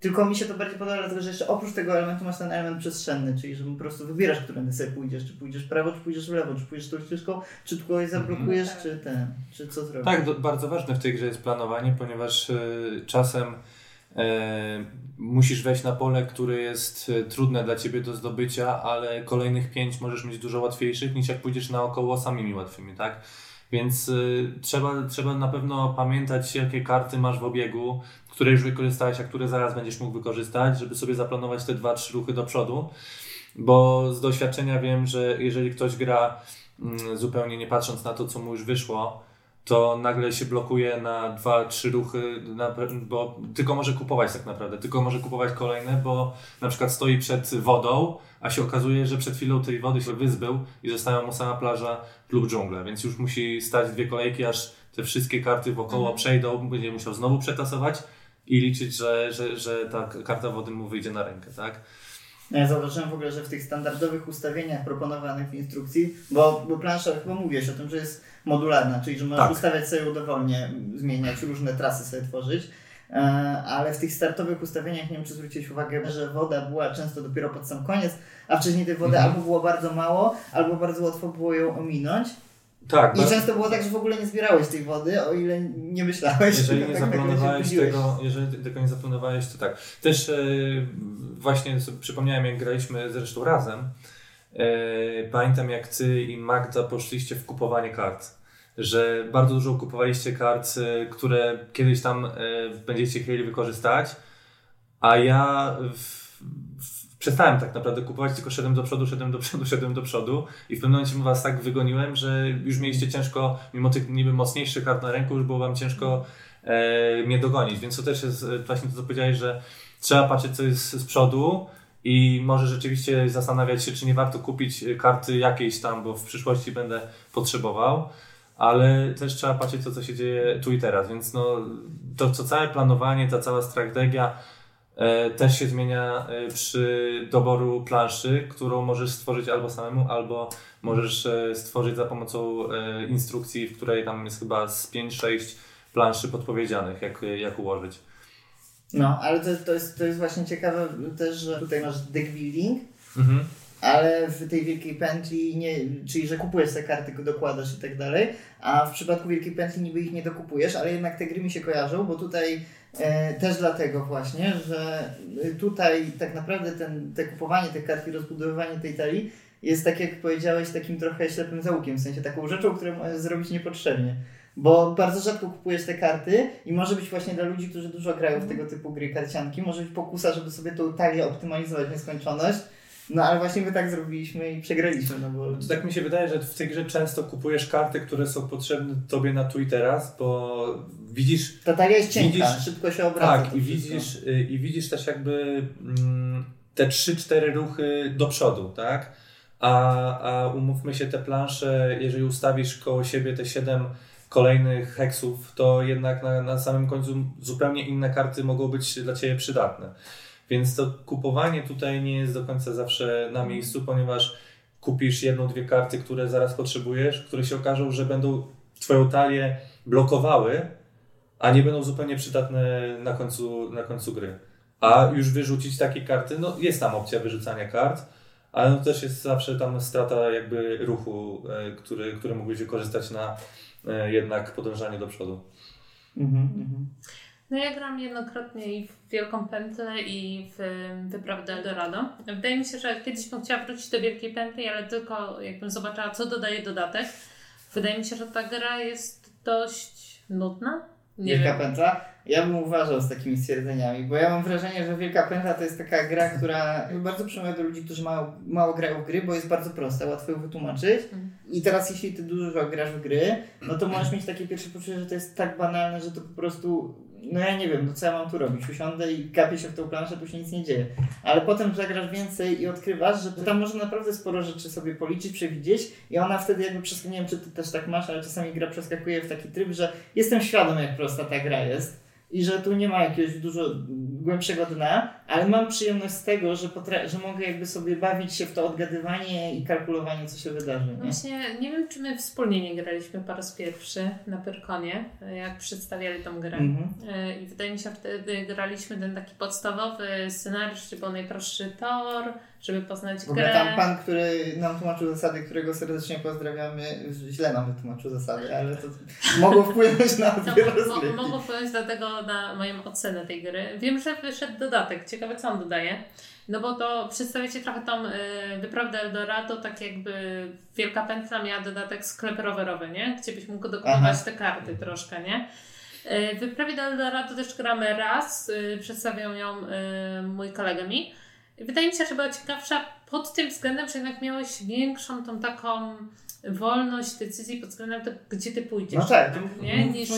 tylko mi się to bardziej podoba, dlatego że jeszcze oprócz tego elementu masz ten element przestrzenny, czyli że po prostu wybierasz, którędy sobie pójdziesz, czy pójdziesz w prawo, czy pójdziesz w lewo, czy pójdziesz tą ścieżką, czy kogoś zablokujesz, mm. czy ten, czy co zrobisz. Tak, do, bardzo ważne w tej grze jest planowanie, ponieważ y, czasem y, musisz wejść na pole, które jest trudne dla Ciebie do zdobycia, ale kolejnych pięć możesz mieć dużo łatwiejszych niż jak pójdziesz naokoło samymi łatwymi, tak? Więc y, trzeba, trzeba na pewno pamiętać, jakie karty masz w obiegu, które już wykorzystałeś, a które zaraz będziesz mógł wykorzystać, żeby sobie zaplanować te dwa, trzy ruchy do przodu. Bo z doświadczenia wiem, że jeżeli ktoś gra mm, zupełnie nie patrząc na to, co mu już wyszło, to nagle się blokuje na dwa, trzy ruchy, na, bo tylko może kupować tak naprawdę, tylko może kupować kolejne, bo na przykład stoi przed wodą, a się okazuje, że przed chwilą tej wody się wyzbył i została mu sama plaża lub dżungla, więc już musi stać dwie kolejki, aż te wszystkie karty wokoło mhm. przejdą, będzie musiał znowu przetasować i liczyć, że, że, że ta karta wody mu wyjdzie na rękę, tak? Ja zauważyłem w ogóle, że w tych standardowych ustawieniach proponowanych w instrukcji, bo, bo plansza chyba mówiłeś o tym, że jest modularna, czyli że możesz tak. ustawiać sobie dowolnie, zmieniać, różne trasy sobie tworzyć. E, ale w tych startowych ustawieniach, nie wiem czy zwróciłeś uwagę, że woda była często dopiero pod sam koniec, a wcześniej tej wody mhm. albo było bardzo mało, albo bardzo łatwo było ją ominąć. Tak, I często było tak, że w ogóle nie zbierałeś tej wody, o ile nie myślałeś. Jeżeli nie tak zaplanowałeś tego, jeżeli tego nie zaplanowałeś, to tak. Też e, właśnie sobie przypomniałem, jak graliśmy zresztą razem. E, pamiętam, jak ty i Magda poszliście w kupowanie kart że bardzo dużo kupowaliście kart, e, które kiedyś tam e, będziecie chcieli wykorzystać, a ja w, w, przestałem tak naprawdę kupować, tylko szedłem do przodu, szedłem do przodu, szedłem do przodu i w pewnym momencie was tak wygoniłem, że już mieliście ciężko, mimo tych niby mocniejszych kart na ręku, już było wam ciężko e, mnie dogonić, więc to też jest e, właśnie to, co powiedziałeś, że trzeba patrzeć, co jest z przodu, i może rzeczywiście zastanawiać się, czy nie warto kupić karty jakiejś tam, bo w przyszłości będę potrzebował ale też trzeba patrzeć to, co się dzieje tu i teraz, więc no, to, co całe planowanie, ta cała strategia e, też się zmienia e, przy doboru planszy, którą możesz stworzyć albo samemu, albo możesz e, stworzyć za pomocą e, instrukcji, w której tam jest chyba z 5-6 planszy podpowiedzianych, jak, jak ułożyć. No, ale to, to, jest, to jest właśnie ciekawe też, że tutaj masz deck building, mhm ale w tej wielkiej pętli, nie, czyli że kupujesz te karty, dokładasz i tak dalej, a w przypadku wielkiej pętli niby ich nie dokupujesz, ale jednak te gry mi się kojarzą, bo tutaj e, też dlatego właśnie, że tutaj tak naprawdę ten, te kupowanie tych kart i rozbudowywanie tej talii jest tak jak powiedziałeś takim trochę ślepym zaułkiem, w sensie taką rzeczą, którą możesz zrobić niepotrzebnie. Bo bardzo rzadko kupujesz te karty i może być właśnie dla ludzi, którzy dużo grają w tego typu gry karcianki, może być pokusa, żeby sobie tą talię optymalizować w nieskończoność no ale właśnie my tak zrobiliśmy i przegraliśmy, no bo... To tak mi się wydaje, że w tej grze często kupujesz karty, które są potrzebne tobie na tu i teraz, bo widzisz... Ta talia jest cienka, widzisz, szybko się obraca. Tak, i widzisz, y, i widzisz też jakby mm, te 3-4 ruchy do przodu, tak? A, a umówmy się, te plansze, jeżeli ustawisz koło siebie te 7 kolejnych heksów, to jednak na, na samym końcu zupełnie inne karty mogą być dla Ciebie przydatne. Więc to kupowanie tutaj nie jest do końca zawsze na miejscu, ponieważ kupisz jedną, dwie karty, które zaraz potrzebujesz, które się okażą, że będą Twoją talię blokowały, a nie będą zupełnie przydatne na końcu, na końcu gry. A już wyrzucić takie karty, no jest tam opcja wyrzucania kart, ale no też jest zawsze tam strata jakby ruchu, e, który, który mógłbyś wykorzystać na e, jednak podążanie do przodu. Mhm, mhm. No ja gram jednokrotnie i w Wielką Pętlę i w Wyprawę do Eldorado. Wydaje mi się, że kiedyś bym chciała wrócić do Wielkiej Pętli, ale tylko jakbym zobaczyła, co dodaje dodatek. Wydaje mi się, że ta gra jest dość nudna. Nie Wielka wiem. Pętla? Ja bym uważał z takimi stwierdzeniami, bo ja mam wrażenie, że Wielka Pętla to jest taka gra, która bardzo przemawia do ludzi, którzy mało, mało grają w gry, bo jest bardzo prosta, łatwo ją wytłumaczyć. Mhm. I teraz jeśli ty dużo grasz w gry, no to możesz mieć takie pierwsze poczucie, że to jest tak banalne, że to po prostu no ja nie wiem, no co ja mam tu robić? Usiądę i gapię się w tą planszę, tu się nic nie dzieje. Ale potem zagrasz więcej i odkrywasz, że tam można naprawdę sporo rzeczy sobie policzyć, przewidzieć i ona wtedy jakby przeskakuje, nie wiem czy ty też tak masz, ale czasami gra przeskakuje w taki tryb, że jestem świadom jak prosta ta gra jest i że tu nie ma jakiegoś dużo głębszego dna, ale mam przyjemność z tego, że, potra- że mogę jakby sobie bawić się w to odgadywanie i kalkulowanie, co się wydarzy. Nie? Właśnie nie wiem, czy my wspólnie nie graliśmy po raz pierwszy na Pyrkonie, jak przedstawiali tą grę. Mhm. E, I wydaje mi się, że wtedy graliśmy ten taki podstawowy scenariusz, czyli był najprostszy tor, żeby poznać w grę. tam pan, który nam tłumaczył zasady, którego serdecznie pozdrawiamy, źle nam wytłumaczył zasady, ale to mogło wpłynąć na odbiór mo, Mogło wpłynąć dlatego na moją ocenę tej gry. Wiem, że wyszedł dodatek. Ciekawe, co on dodaje. No bo to przedstawiacie trochę tą y, wyprawę Eldorado, tak jakby Wielka Pętla miała dodatek sklep rowerowy, nie? Gdzie byś mógł dokupować te karty troszkę, nie? Y, w wyprawie do Eldorado też gramy raz, y, przedstawiał ją y, mój kolega mi. Wydaje mi się, że była ciekawsza pod tym względem, że jednak miałeś większą tą taką wolność decyzji pod względem tego, gdzie ty pójdziesz. No tak, nie? Niż,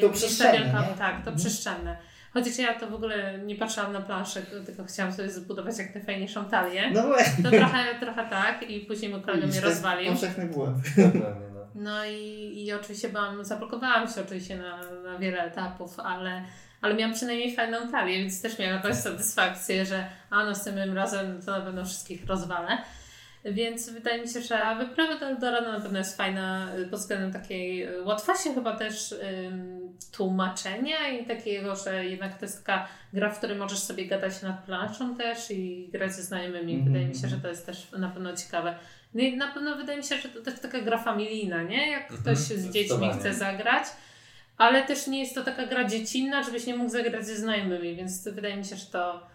to przestrzenne. Wielka, tak, to mhm. przestrzenne. Chociaż ja to w ogóle nie patrzyłam na planszę, tylko chciałam sobie zbudować jak najfajniejszą talię. No właśnie. To trochę, trochę tak i później mój kolega mnie rozwalił. Powszechny błąd. No i, i oczywiście byłam, zablokowałam się oczywiście na, na wiele etapów, ale, ale miałam przynajmniej fajną talię, więc też miałam jakąś satysfakcję, że a no z tym razem to na pewno wszystkich rozwalę. Więc wydaje mi się, że wyprawa do Eldorado na pewno jest fajna y, pod względem takiej y, łatwości chyba też ym, tłumaczenia i takiego, że jednak to jest taka gra, w której możesz sobie gadać nad planszą też i grać ze znajomymi. Mm -hmm. Wydaje mi się, że to jest też na pewno ciekawe. No i na pewno wydaje mi się, że to też taka gra familijna, nie? Jak mhm, ktoś z dziećmi chce zagrać. Ale też nie jest to taka gra dziecinna, żebyś nie mógł zagrać ze znajomymi, więc wydaje mi się, że to,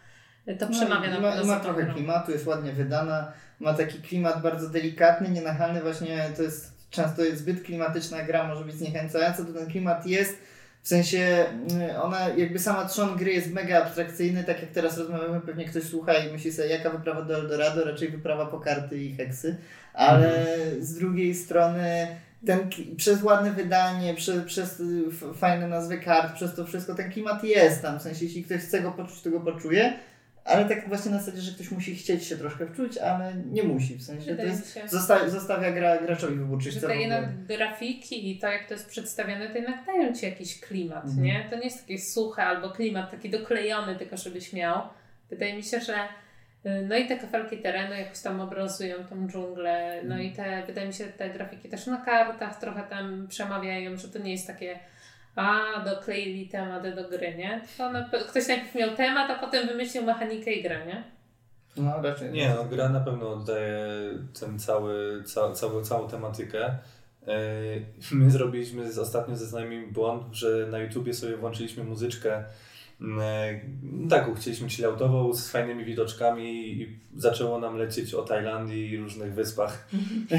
to no przemawia no, na pewno. Ma, ma trochę klimatu, jest ładnie wydana ma taki klimat bardzo delikatny, nienachalny, właśnie to jest często jest zbyt klimatyczna gra, może być zniechęcająca, to ten klimat jest, w sensie mm, ona jakby sama trzon gry jest mega abstrakcyjny, tak jak teraz rozmawiamy, pewnie ktoś słucha i myśli sobie, jaka wyprawa do Eldorado, raczej wyprawa po karty i heksy, ale mhm. z drugiej strony ten, przez ładne wydanie, przez, przez fajne nazwy kart, przez to wszystko, ten klimat jest tam, w sensie jeśli ktoś chce go poczuć, to go poczuje, ale tak właśnie na zasadzie, że ktoś musi chcieć się troszkę wczuć, ale nie musi. W sensie Wydaje to jest, zosta zostawia gra, graczowi wybuczyć. Te jednak grafiki i to jak to jest przedstawione, to jednak dają Ci jakiś klimat, mhm. nie? To nie jest takie suche albo klimat taki doklejony, tylko żebyś miał. Wydaje mi się, że y, no i te kafelki terenu jakoś tam obrazują tą dżunglę, no i te, wydaje mi się, te grafiki też na kartach trochę tam przemawiają, że to nie jest takie a, dokleili tematy do gry, nie? To na, ktoś najpierw miał temat, a potem wymyślił mechanikę i grę, nie? No raczej. Nie, no gra na pewno oddaje ten cały, ca, cały, całą tematykę. E, my zrobiliśmy ostatnio ze znajomymi błąd, że na YouTubie sobie włączyliśmy muzyczkę taką chcieliśmy chilloutową z fajnymi widoczkami i zaczęło nam lecieć o Tajlandii i różnych wyspach.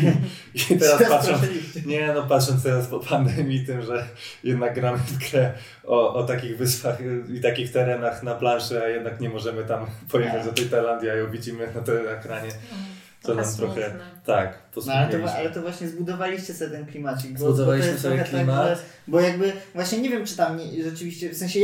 I teraz patrząc, nie no patrząc teraz po pandemii tym, że jednak gramy w grę o, o takich wyspach i takich terenach na planszy, a jednak nie możemy tam pojechać do tej Tajlandii, a ją widzimy na tym ekranie. To nam trochę, tak, no, ale, to, ale to właśnie zbudowaliście sobie ten klimacik. Bo, Zbudowaliśmy bo sobie tak, klimat. Tak, bo jakby, właśnie nie wiem, czy tam nie, rzeczywiście, w sensie,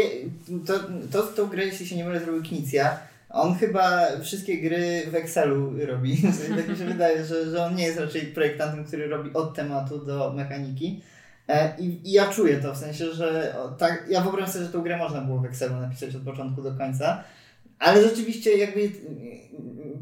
to, to, tą grę, jeśli się nie mylę, zrobił Knicja. On chyba wszystkie gry w Excelu robi. tak mi się wydaje, że, że on nie jest raczej projektantem, który robi od tematu do mechaniki. E, I, I, ja czuję to, w sensie, że tak, ja wyobrażam sobie, że tą grę można było w Excelu napisać od początku do końca. Ale rzeczywiście jakby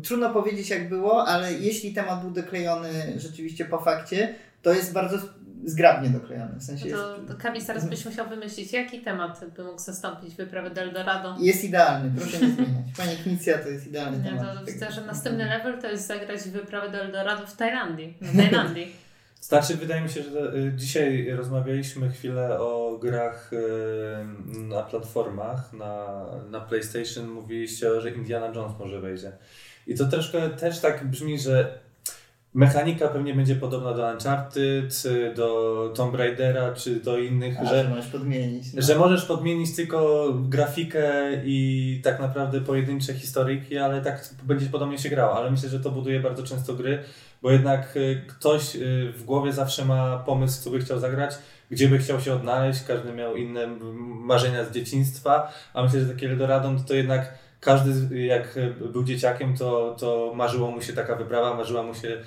trudno powiedzieć jak było, ale jeśli temat był doklejony rzeczywiście po fakcie, to jest bardzo zgrabnie doklejony. W sensie no to, jest... to Kamis, teraz byś musiał wymyślić, jaki temat by mógł zastąpić wyprawę do Eldorado. Jest idealny, proszę nie zmieniać. Pani Knicja to jest idealny nie, temat. To widzę, że następny level to jest zagrać wyprawę do Eldorado w Tajlandii. W Tajlandii. Znaczy, wydaje mi się, że y, dzisiaj rozmawialiśmy chwilę o grach y, na platformach, na, na PlayStation. Mówiliście, że Indiana Jones może wejdzie. I to troszkę też tak brzmi, że mechanika pewnie będzie podobna do Uncharted, do Tomb Raidera, czy do innych, A, że, że możesz podmienić. No. Że możesz podmienić tylko grafikę i tak naprawdę pojedyncze historyjki, ale tak będzie podobnie się grało. Ale myślę, że to buduje bardzo często gry, bo jednak y, ktoś y, w głowie zawsze ma pomysł, co by chciał zagrać, gdzie by chciał się odnaleźć, każdy miał inne marzenia z dzieciństwa, a myślę, że takie Eldorado to jednak każdy jak był dzieciakiem, to, to marzyło mu się taka wyprawa, marzyło mu się,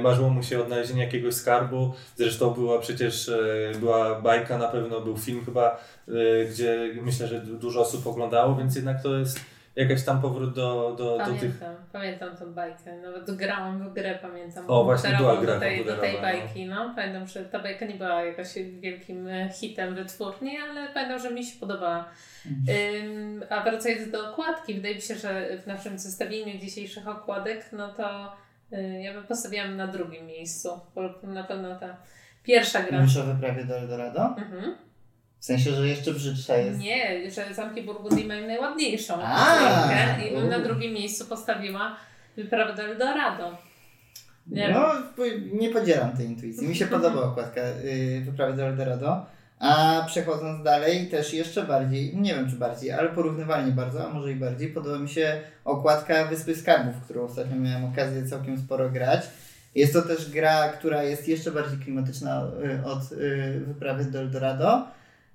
marzyło mu się odnalezienie jakiegoś skarbu. Zresztą była przecież e, była bajka, na pewno był film chyba, e, gdzie myślę, że dużo osób oglądało, więc jednak to jest jakaś tam powrót do, do, pamiętam, do tych... Pamiętam tą bajkę, nawet grałam w grę, pamiętam. O, właśnie była gra do tej, do tej no. bajki, no. no. Pamiętam, że ta bajka nie była jakoś wielkim e, hitem wytwórni, ale pamiętam, że mi się podobała. Mhm. a wracając do okładki, wydaje mi się, że w naszym zestawieniu dzisiejszych okładek, no to y, ja bym postawiła na drugim miejscu, bo na pewno ta pierwsza gra. Mówisz o wyprawie do Eldorado? Mhm. W sensie, że jeszcze brzydsza jest. Nie, że zamki Burgundii mają najładniejszą okładkę i bym na drugim miejscu postawiła wyprawę do Eldorado. Nie no, nie podzielam tej intuicji. Mi się podoba okładka yy, wyprawy do Eldorado. A przechodząc dalej, też jeszcze bardziej, nie wiem czy bardziej, ale porównywalnie bardzo, a może i bardziej, podoba mi się okładka Wyspy Skarbów, którą ostatnio miałem okazję całkiem sporo grać. Jest to też gra, która jest jeszcze bardziej klimatyczna y, od y, wyprawy do Eldorado.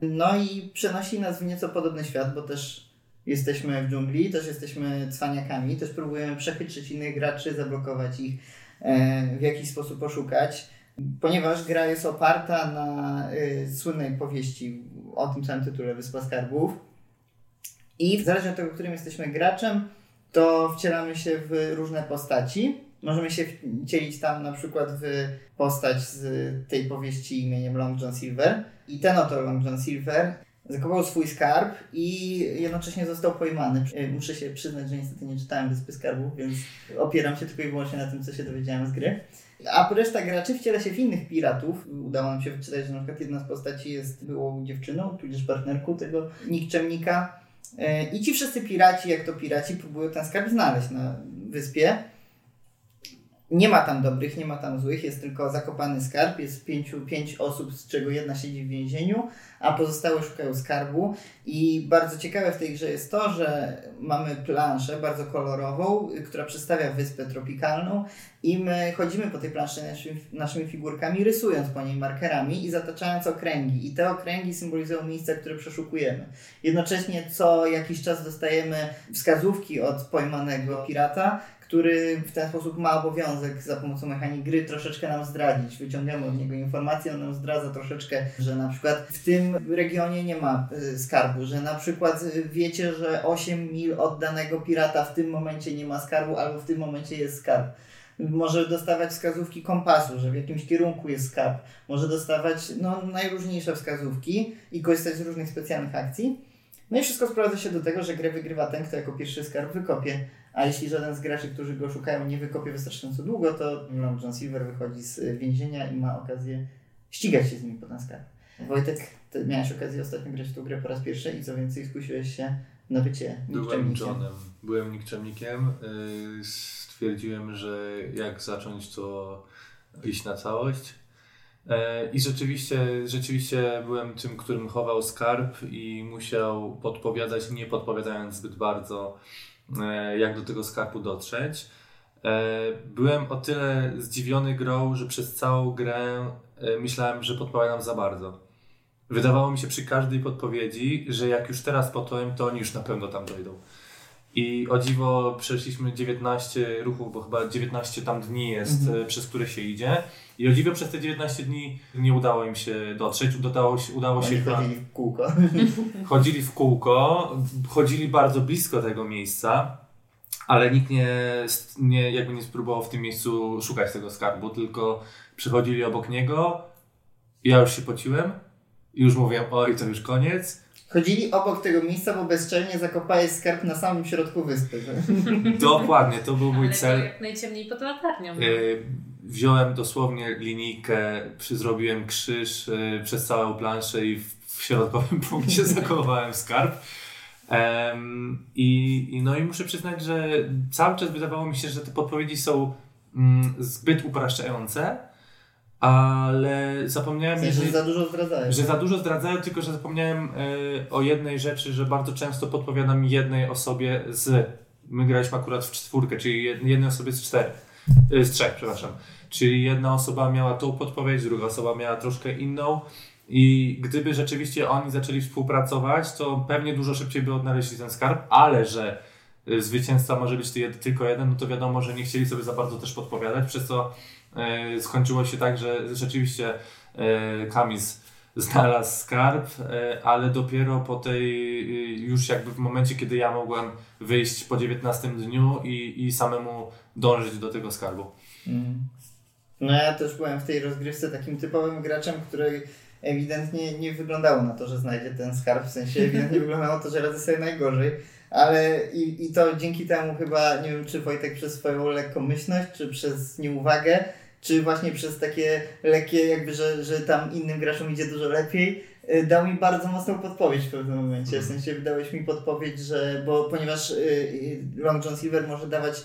No i przenosi nas w nieco podobny świat, bo też jesteśmy w dżungli, też jesteśmy cwaniakami, też próbujemy przechytrzyć innych graczy, zablokować ich, e, w jakiś sposób poszukać ponieważ gra jest oparta na y, słynnej powieści o tym samym tytule Wyspa Skarbów. I zależnie od tego, którym jesteśmy graczem, to wcielamy się w różne postaci. Możemy się wcielić tam na przykład w postać z tej powieści imieniem Long John Silver. I ten oto Long John Silver zakował swój skarb i jednocześnie został pojmany. Y, muszę się przyznać, że niestety nie czytałem Wyspy Skarbów, więc opieram się tylko i wyłącznie na tym, co się dowiedziałem z gry. A reszta graczy wciela się w innych piratów. Udało nam się wyczytać, że na przykład jedna z postaci jest byłą dziewczyną, tudzież partnerką tego nikczemnika. E, I ci wszyscy piraci, jak to piraci, próbują ten skarb znaleźć na wyspie. Nie ma tam dobrych, nie ma tam złych, jest tylko zakopany skarb, jest pięciu, pięć osób, z czego jedna siedzi w więzieniu, a pozostałe szukają skarbu. I bardzo ciekawe w tej grze jest to, że mamy planszę bardzo kolorową, która przedstawia wyspę tropikalną i my chodzimy po tej planszy naszymi, naszymi figurkami, rysując po niej markerami i zataczając okręgi. I te okręgi symbolizują miejsca, które przeszukujemy. Jednocześnie co jakiś czas dostajemy wskazówki od pojmanego pirata, który w ten sposób ma obowiązek za pomocą mechaniki gry troszeczkę nam zdradzić. Wyciągamy od niego informacje, on nam zdradza troszeczkę, że na przykład w tym regionie nie ma y, skarbu, że na przykład y, wiecie, że 8 mil od danego pirata w tym momencie nie ma skarbu, albo w tym momencie jest skarb. Może dostawać wskazówki kompasu, że w jakimś kierunku jest skarb. Może dostawać no, najróżniejsze wskazówki i korzystać z różnych specjalnych akcji. No i wszystko sprowadza się do tego, że grę wygrywa ten, kto jako pierwszy skarb wykopie. A jeśli żaden z graczy, którzy go szukają, nie wykopie wystarczająco długo, to Long John Silver wychodzi z więzienia i ma okazję ścigać się z nimi po ten skarb. Wojtek, ty miałeś okazję ostatnio grać w tą grę po raz pierwszy i co więcej skusiłeś się na bycie Byłem Johnem. Byłem nikczemnikiem. Y, stwierdziłem, że jak zacząć, to iść na całość. E, I rzeczywiście, rzeczywiście byłem tym, którym chował skarb i musiał podpowiadać, nie podpowiadając zbyt bardzo, jak do tego skarbu dotrzeć. E, byłem o tyle zdziwiony grą, że przez całą grę myślałem, że podpowiadam za bardzo. Wydawało mi się przy każdej podpowiedzi, że jak już teraz podpowiem, to oni już na pewno tam dojdą. I o dziwo przeszliśmy 19 ruchów, bo chyba 19 tam dni jest, mhm. przez które się idzie. I o dziwo przez te 19 dni nie udało im się dotrzeć. Udało się, udało się chyba... chodzili w kółko. Chodzili w kółko, chodzili bardzo blisko tego miejsca, ale nikt nie, nie, jakby nie spróbował w tym miejscu szukać tego skarbu, tylko przychodzili obok niego Ja już się pociłem. Już mówiłem, oj, to już koniec. Chodzili obok tego miejsca, bo bezczelnie zakopałeś skarb na samym środku wyspy. Dokładnie, to był mój Ale cel. Jak najciemniej pod latarnią. no. Y, Wziąłem dosłownie linijkę, przy, zrobiłem krzyż y, przez całą planszę i w, w środkowym punkcie zakopałem skarb. Em, i, i, no i muszę przyznać, że cały czas wydawało mi się, że te podpowiedzi są mm, zbyt upraszczające, ale zapomniałem, W sensie, że- że za dużo zdradzałeś. że za dużo zdradzają, tylko że zapomniałem e, o jednej rzeczy, że bardzo często podpowiadam jednej osobie z. My graliśmy akurat w czwórkę, czyli jed- jednej osobie z czterech. Z trzech, przepraszam. Czyli jedna osoba miała tą podpowiedź, druga osoba miała troszkę inną. I gdyby rzeczywiście oni zaczęli współpracować, to pewnie dużo szybciej by odnaleźli ten skarb, ale że e, zwycięzca może być tylko jeden, no to wiadomo, że nie chcieli sobie za bardzo też podpowiadać, przez co skończyło się tak, że rzeczywiście e, Kamis znalazł skarb, e, ale dopiero po tej, e, już jakby w momencie, kiedy ja mogłem wyjść po 19 dniu i, i samemu dążyć do tego skarbu. Mm. No ja też byłem w tej rozgrywce takim typowym graczem, który ewidentnie nie wyglądało na to, że znajdzie ten skarb, w sensie ewidentnie wyglądało to, że radzę sobie najgorzej, ale i, i to dzięki temu chyba, nie wiem czy Wojtek przez swoją lekkomyślność, czy przez nieuwagę, czy właśnie przez takie lekkie jakby, że, że tam innym graczom idzie dużo lepiej, y, dał mi bardzo mocną podpowiedź w pewnym momencie, w sensie wydałeś mi podpowiedź, że, bo ponieważ y, y, Long John Silver może dawać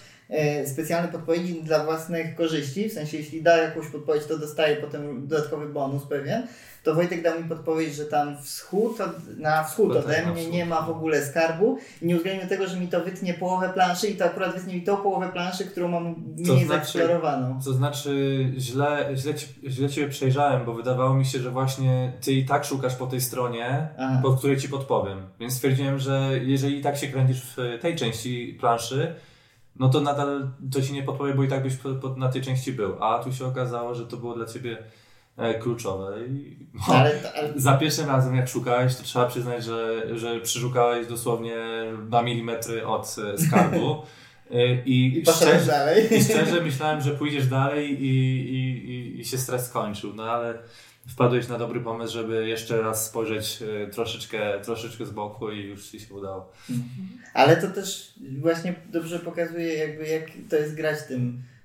specjalne podpowiedzi dla własnych korzyści, w sensie jeśli da jakąś podpowiedź, to dostaje potem dodatkowy bonus pewien, to Wojtek dał mi podpowiedź, że tam wschód, od, na wschód tak, ode na mnie nie ma w ogóle skarbu nie uwzględnił tego, że mi to wytnie połowę planszy i to akurat wytnie mi tą połowę planszy, którą mam mniej znaczy- zaeksplorowaną. To znaczy, źle, źle, źle Ciebie przejrzałem, bo wydawało mi się, że właśnie Ty i tak szukasz po tej stronie, Aha. po której Ci podpowiem. Więc stwierdziłem, że jeżeli i tak się kręcisz w tej części planszy, no to nadal to Ci nie podpowie, bo i tak byś na tej części był. A tu się okazało, że to było dla Ciebie kluczowe. I, no, Ale, ale Za pierwszym razem jak szukałeś, to trzeba przyznać, że, że przyszukałeś dosłownie na milimetry od e, skarbu. E, I, i szczerze, dalej. I szczerze myślałem, że pójdziesz dalej i, i, i, się stres skończył, no ale wpadłeś na dobry pomysł, żeby jeszcze raz spojrzeć e, troszeczkę, troszeczkę z boku i już Ci się udało. Ale to też właśnie dobrze pokazuje jakby jak to jest grać tym e,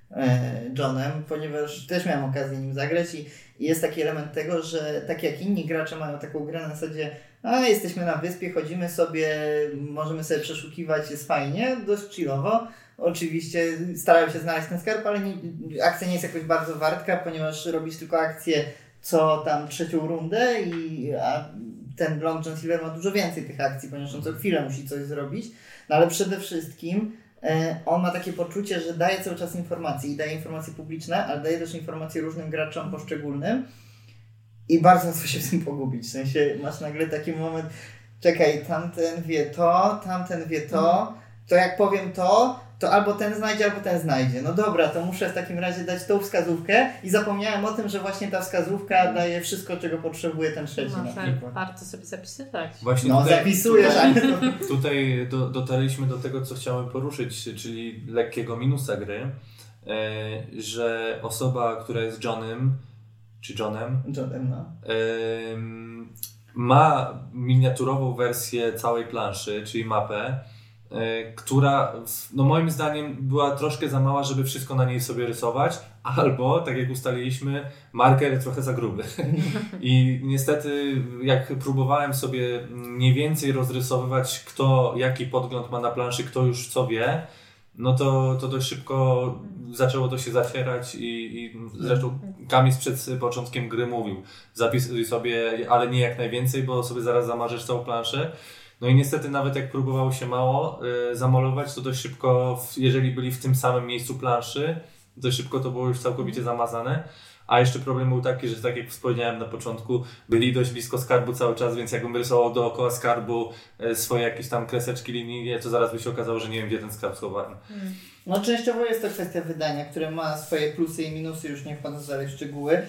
Johnem, ponieważ też miałem okazję nim zagrać i, jest taki element tego, że tak jak inni gracze mają taką grę na zasadzie a jesteśmy na wyspie, chodzimy sobie, możemy sobie przeszukiwać, jest fajnie, dość chillowo. Oczywiście starałem się znaleźć ten skarb, ale nie, akcja nie jest jakoś bardzo wartka, ponieważ robisz tylko akcję co tam trzecią rundę i a ten Long John Silver ma dużo więcej tych akcji, ponieważ on co chwilę musi coś zrobić. No ale przede wszystkim e, on ma takie poczucie, że daje cały czas informacje i daje informacje publiczne, ale daje też informacje różnym graczom poszczególnym i bardzo łatwo się w tym pogubić. W sensie masz nagle taki moment, czekaj, tamten wie to, tamten wie to, to jak powiem to, to albo ten znajdzie, albo ten znajdzie. No dobra, to muszę w takim razie dać tą wskazówkę i zapomniałem o tym, że właśnie ta wskazówka daje wszystko, czego potrzebuje ten trzeci na Może przykład. warto sobie zapisywać. Właśnie No tutaj, zapisujesz, ale to... Tutaj do, dotarliśmy do tego, co chciałem poruszyć, czyli lekkiego minusa gry, e, że osoba, która jest Johnem, czy Johnem, Johnem, no. Ym, ma miniaturową wersję całej planszy, czyli mapę, która w- no moim zdaniem była troszkę za mała, żeby wszystko na niej sobie rysować, albo, tak jak ustaliliśmy, marker trochę za gruby. I niestety, jak próbowałem sobie mniej więcej rozrysowywać, kto jaki podgląd ma na planszy, kto już co wie, no to, to dość szybko zaczęło to się zacierać i, i zresztą Kamis przed początkiem gry mówił, zapisuj sobie, ale nie jak najwięcej, bo sobie zaraz zamarzysz całą planszę. No i niestety nawet jak próbowało się mało y, zamalować, to dość szybko, jeżeli byli w tym samym miejscu planszy, dość szybko to było już całkowicie zamazane. A jeszcze problem był taki, że tak jak wspomniałem na początku, byli dość blisko skarbu cały czas, więc jakbym rysował dookoła skarbu e, swoje jakieś tam kreseczki, linie, to zaraz by się okazało, że nie wiem, gdzie ten skarb schowałem. No częściowo jest to kwestia wydania, które ma swoje plusy i minusy, już nie wchodząc dalej w szczegóły,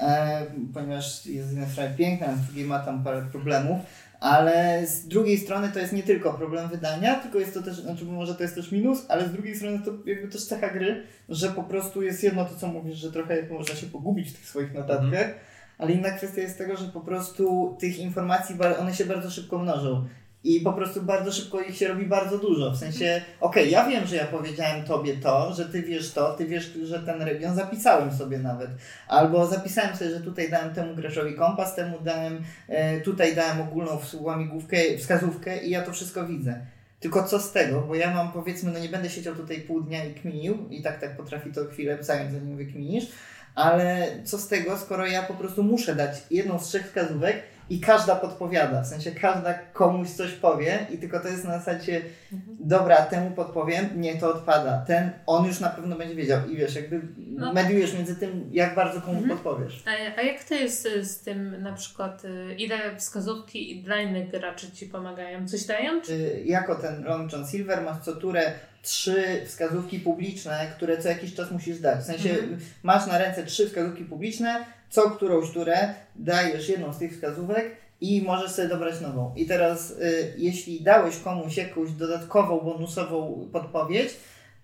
e, ponieważ jest z jednej strony piękna, a z drugiej ma tam parę problemów, ale z drugiej strony to jest nie tylko problem wydania, tylko jest to też, znaczy może to jest też minus, ale z drugiej strony to jakby też cecha gry, że po prostu jest jedno to, co mówisz, że trochę można się pogubić w tych swoich notatkach, ale inna kwestia jest tego, że po prostu tych informacji, one się bardzo szybko mnożą. I po prostu bardzo szybko ich się robi bardzo dużo. W sensie, okej, okay, ja wiem, że ja powiedziałem tobie to, że ty wiesz to, ty wiesz, że ten region zapisałem sobie nawet. Albo zapisałem sobie, że tutaj dałem temu graczowi kompas, temu dałem, e, tutaj dałem ogólną łamigłówkę, wskazówkę i ja to wszystko widzę. Tylko co z tego, bo ja mam powiedzmy, no nie będę siedział tutaj pół dnia i kminił i tak tak potrafi to chwilę zająć, zanim wykminisz, ale co z tego, skoro ja po prostu muszę dać jedną z trzech wskazówek i każda podpowiada, w sensie każda komuś coś powie i tylko to jest na zasadzie mhm. dobra, temu podpowiem, nie, to odpada. Ten, on już na pewno będzie wiedział i wiesz, jakby no. mediujesz między tym, jak bardzo komu mhm. podpowiesz. A, a jak to jest y, z tym na przykład, y, ile wskazówki dla innych graczy Ci pomagają? Coś dają? Czy? Jako ten Long John Silver masz co turę trzy wskazówki publiczne, które co jakiś czas musisz dać. W sensie mhm. masz na ręce trzy wskazówki publiczne, co którąś turę dajesz jedną z tych wskazówek i możesz sobie dobrać nową. I teraz, y, jeśli dałeś komuś jakąś dodatkową, bonusową podpowiedź,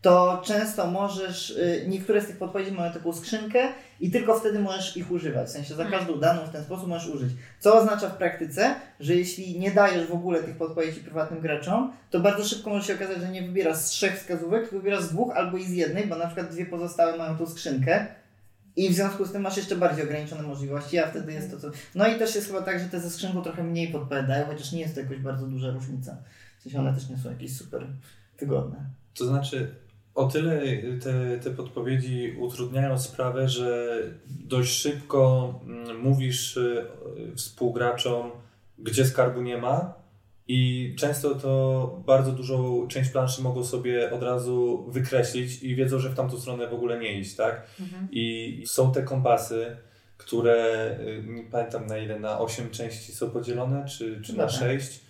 to często możesz, y, niektóre z tych podpowiedzi mają taką skrzynkę i tylko wtedy możesz ich używać. W sensie za hmm. każdą daną w ten sposób możesz użyć. Co oznacza w praktyce, że jeśli nie dajesz w ogóle tych podpowiedzi prywatnym graczom, to bardzo szybko może się okazać, że nie wybierasz z trzech wskazówek, tylko wybierasz z dwóch albo i z jednej, bo na przykład dwie pozostałe mają tą skrzynkę. I w związku z tym masz jeszcze bardziej ograniczone możliwości, a wtedy jest to co. No i też jest chyba tak, że te ze skrzynką trochę mniej podpowiadają, chociaż nie jest to jakoś bardzo duża różnica. W sensie one też nie są jakieś super wygodne. To znaczy, o tyle te, te podpowiedzi utrudniają sprawę, że dość szybko mm, mówisz y, współgraczom, gdzie skarbu nie ma, i często to bardzo dużą część planszy mogą sobie od razu wykreślić i wiedzą, że w tamtą stronę w ogóle nie iść, tak? Mhm. I są te kompasy, które y, nie pamiętam na ile, na 8 części są podzielone, czy, czy na 6 E,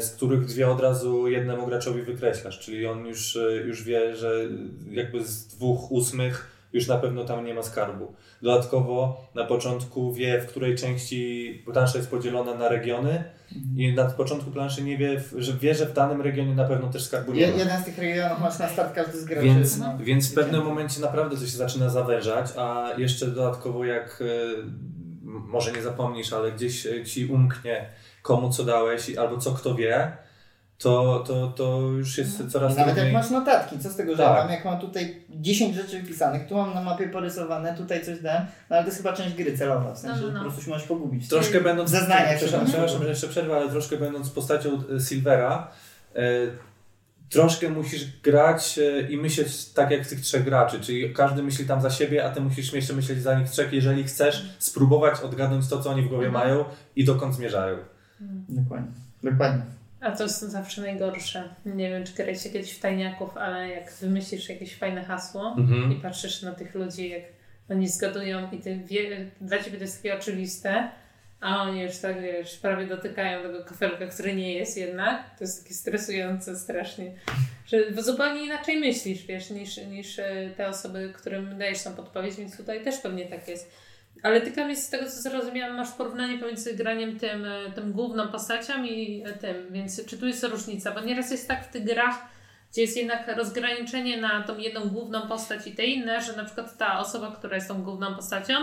z których dwie od razu jednemu graczowi wykreślasz, czyli on już, e, już wie, że jakby z dwóch ósmych już na pewno tam nie ma skarbu. Dodatkowo na początku wie, w której części plansza jest podzielona na regiony mhm. i na początku planszy nie wie, że wie, że w danym regionie na pewno też skarbu nie ma. Jeden z tych regionów masz na start każdy z graczy. Więc, no. więc w pewnym momencie naprawdę to się zaczyna zawężać, a jeszcze dodatkowo jak e, może nie zapomnisz, ale gdzieś ci umknie komu co dałeś albo co kto wie, to, to, to już jest no. coraz Nawet jak masz notatki, co z tego, że tak. mam, jak mam tutaj 10 rzeczy wypisanych, tu mam na mapie porysowane, tutaj coś dałem, no ale to jest chyba część gry celowa, w sensie, no, no. że po prostu się możesz pogubić. Troszkę będąc, zeznania, przepraszam, przepraszam, że jeszcze przerwę, ale troszkę będąc postacią e, Silvera, e, troszkę musisz grać e, i myśleć tak jak tych trzech graczy, czyli każdy myśli tam za siebie, a ty musisz jeszcze myśleć za nich trzech, jeżeli chcesz spróbować odgadnąć to, co oni w głowie mhm. mają i dokąd zmierzają. Dokładnie. Dokładnie. A to jest zawsze najgorsze. Nie wiem, czy grałeś kiedyś w tajniaków, ale jak wymyślisz jakieś fajne hasło mhm. i patrzysz na tych ludzi, jak oni zgadują i ty wie, dla ciebie to jest takie oczywiste, a oni już tak wiesz, prawie dotykają tego kafelka, który nie jest jednak. To jest takie stresujące strasznie. Że zupełnie inaczej myślisz, wiesz, niż, niż e, te osoby, którym dajesz tą podpowiedź, więc tutaj też pewnie tak jest. Ale ty Kamil, z tego co zrozumiałam, masz porównanie pomiędzy graniem tym, e, tym główną postacią i e, tym, więc czy tu jest różnica? Bo nieraz jest tak w tych grach, gdzie jest jednak rozgraniczenie na tą jedną główną postać i te inne, że na przykład ta osoba, która jest tą główną postacią,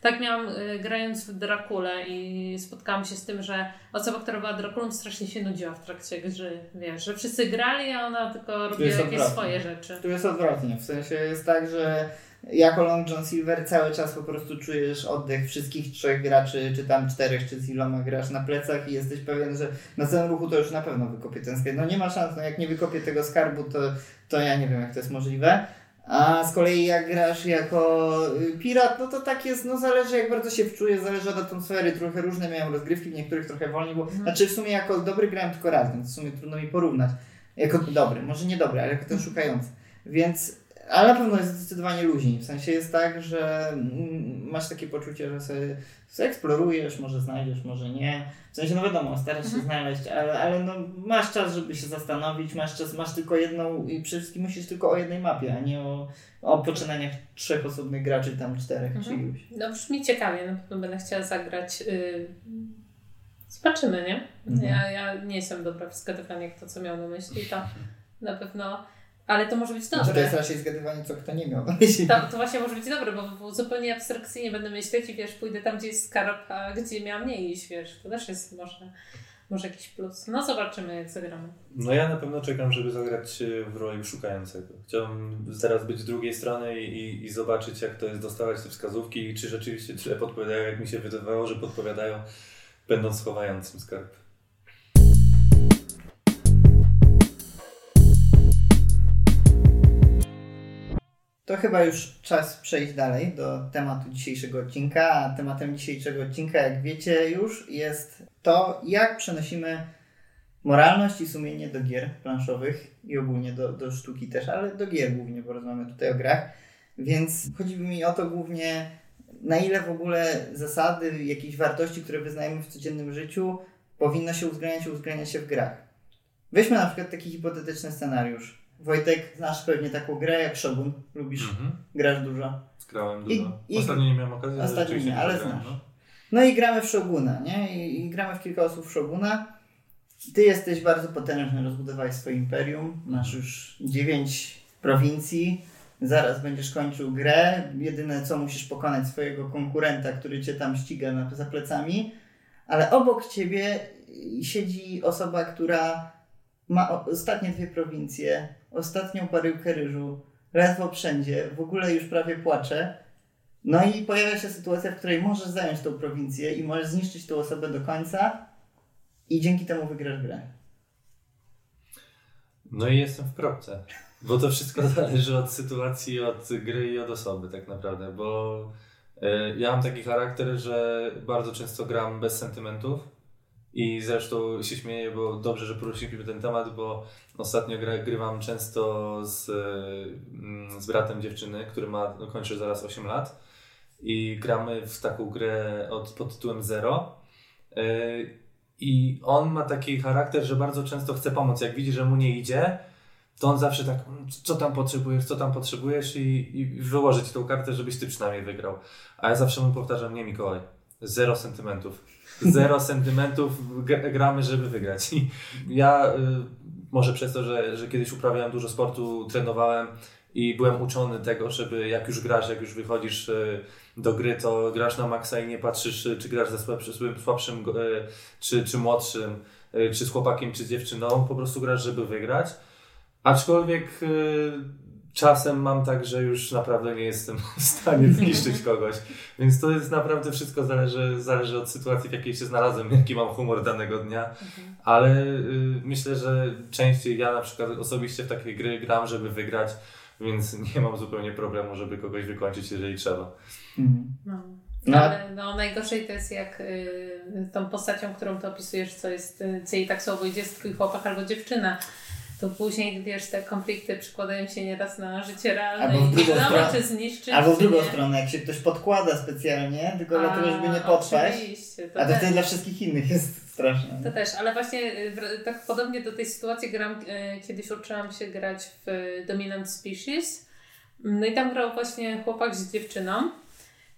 tak miałam y, grając w Drakulę i spotkałam się z tym, że osoba, która była Drakulą strasznie się nudziła w trakcie gry. Wiesz, że wszyscy grali, a ona tylko robiła jakieś odwrotnie. swoje rzeczy. Tu jest odwrotnie, w sensie jest tak, że jako Long John Silver cały czas po prostu czujesz oddech wszystkich trzech graczy, czy tam czterech, czy z iloma grasz na plecach i jesteś pewien, że na całym ruchu to już na pewno wykopię ten skarb. No nie ma szans, no jak nie wykopię tego skarbu, to, to ja nie wiem jak to jest możliwe. A z kolei jak grasz jako y, pirat, no to tak jest, no zależy jak bardzo się wczuje, zależy od atmosfery, trochę różne miałem rozgrywki, w niektórych trochę wolniej, bo mhm. znaczy w sumie jako dobry grałem tylko raz, więc w sumie trudno mi porównać. Jako dobry, może nie dobry, ale jako ten szukający. Więc ale na pewno jest zdecydowanie luźniej. W sensie jest tak, że mm, masz takie poczucie, że sobie, sobie eksplorujesz, może znajdziesz, może nie. W sensie, no wiadomo, starasz się mhm. znaleźć, ale, ale no, masz czas, żeby się zastanowić, masz czas, masz tylko jedną i przede wszystkim myślisz tylko o jednej mapie, a nie o, o poczynaniach trzech osobnych graczy, tam czterech mhm. czy iluś. No brzmi ciekawie, na pewno będę chciała zagrać. Yy... Zobaczymy, nie? Mhm. Ja, ja nie jestem dobra w zgadywaniu, to co miał na myśli, to na pewno Ale to może być dobre. Znaczy to jest raczej zgadywanie, co kto nie miał. To, to właśnie może być dobre, bo, bo zupełnie abstrakcyjnie będę myśleć i wiesz, pójdę tam, gdzie jest skarb, a gdzie miałam mniej iść, wiesz. To też jest może, może jakiś plus. No zobaczymy, jak zagramy. No ja na pewno czekam, żeby zagrać w roli szukającego. Chciałbym zaraz być z drugiej strony i, i zobaczyć, jak to jest dostawać te wskazówki i czy rzeczywiście tyle podpowiadają, jak mi się wydawało, że podpowiadają, będąc schowającym skarb. To chyba już czas przejść dalej do tematu dzisiejszego odcinka. A tematem dzisiejszego odcinka, jak wiecie już, jest to, jak przenosimy moralność i sumienie do gier planszowych i ogólnie do, do sztuki też, ale do gier głównie, bo rozmawiamy tutaj o grach. Więc chodziło mi o to głównie, na ile w ogóle zasady, jakieś wartości, które wyznajemy w codziennym życiu, powinno się uwzględniać uwzględnia się w grach. Weźmy na przykład taki hipotetyczny scenariusz Wojtek, znasz pewnie taką grę jak Shogun. Lubisz? Mhm. Grasz dużo? Grałem dużo. I, ostatnio nie miałem okazji. Ostatnio nie, ale znasz. No. no. i gramy w Shoguna, nie? I, I, gramy w kilka osób w Shoguna. Ty jesteś bardzo potężny, rozbudowałeś swoje imperium. Masz już dziewięć prowincji. Zaraz będziesz kończył grę. Jedyne co musisz pokonać swojego konkurenta, który cię tam ściga na, za plecami. Ale obok ciebie siedzi osoba, która ma ostatnie dwie prowincje, ostatnią baryłkę ryżu, ledwo wszędzie, w ogóle już prawie płacze. No i pojawia się sytuacja, w której możesz zająć tą prowincję i możesz zniszczyć tą osobę do końca i dzięki temu wygrasz grę. No i jestem w kropce. Bo to wszystko zależy od sytuacji, od gry i od osoby tak naprawdę, bo y, ja mam taki charakter, że bardzo często gram bez sentymentów i zresztą się śmieję, bo dobrze, że poruszyliśmy ten temat, bo ostatnio grywam często z, mm, z bratem dziewczyny, który ma, no, kończy zaraz 8 lat i gramy w taką grę od, pod tytułem Zero. Yy, I on ma taki charakter, że bardzo często chce pomóc. Jak widzi, że mu nie idzie, to on zawsze tak, mm, co tam potrzebujesz, co tam potrzebujesz i, i wyłożyć tą kartę, żebyś ty przynajmniej wygrał. A ja zawsze mu powtarzam, nie Mikołaj, zero sentymentów zero sentymentów gramy, żeby wygrać. I ja y, może przez to, że, że kiedyś uprawiałem dużo sportu, trenowałem i byłem uczony tego, żeby jak już grasz, jak już wychodzisz y, do gry, to grasz na maksa i nie patrzysz, czy grasz ze słabszym, słabszym y, czy, czy młodszym, czy z chłopakiem, czy z dziewczyną. Po prostu grasz, żeby wygrać. Aczkolwiek czasem mam tak, że już naprawdę nie jestem w stanie zniszczyć kogoś. Więc to jest naprawdę wszystko zależy, zależy od sytuacji, w jakiej się znalazłem, jaki mam humor danego dnia. Mhm. Ale y, myślę, że częściej ja na przykład osobiście w takie gry gram, żeby wygrać, więc nie mam zupełnie problemu, żeby kogoś wykończyć, jeżeli trzeba. Mhm. No. No. Ale no, najgorzej to jest jak y, tą postacią, którą ty opisujesz, co jest, y, co jej tak słowo idzie, jest twój chłopak albo dziewczyna to później, wiesz, te konflikty przykładają się nieraz na życie realne albo w drugą stronę, czy zniszczyć, Albo w drugą nie. stronę, jak się ktoś podkłada specjalnie, tylko A, dlatego, żeby nie potrwać. To a to wtedy dla wszystkich innych jest straszne. To też, ale właśnie y, tak podobnie do tej sytuacji gram, y, kiedyś uczyłam się grać w Dominant Species. No i tam grał właśnie chłopak z dziewczyną.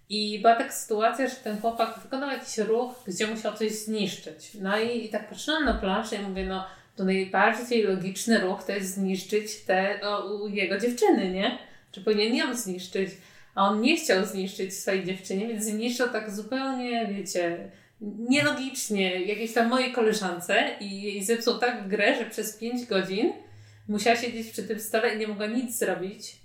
I była taka sytuacja, że ten chłopak wykonał jakiś ruch, gdzie musiał coś zniszczyć. No i, i tak patrzyłam na planszę i mówię, no to najbardziej logiczny ruch to jest zniszczyć te o, jego dziewczyny, nie? Czy powinien ją zniszczyć? A on nie chciał zniszczyć swojej dziewczyny, więc zniszczył tak zupełnie, wiecie, nielogicznie jakiejś tam mojej koleżance i jej zepsuł tak grę, że przez 5 godzin musiała siedzieć przy tym stole i nie mogła nic zrobić.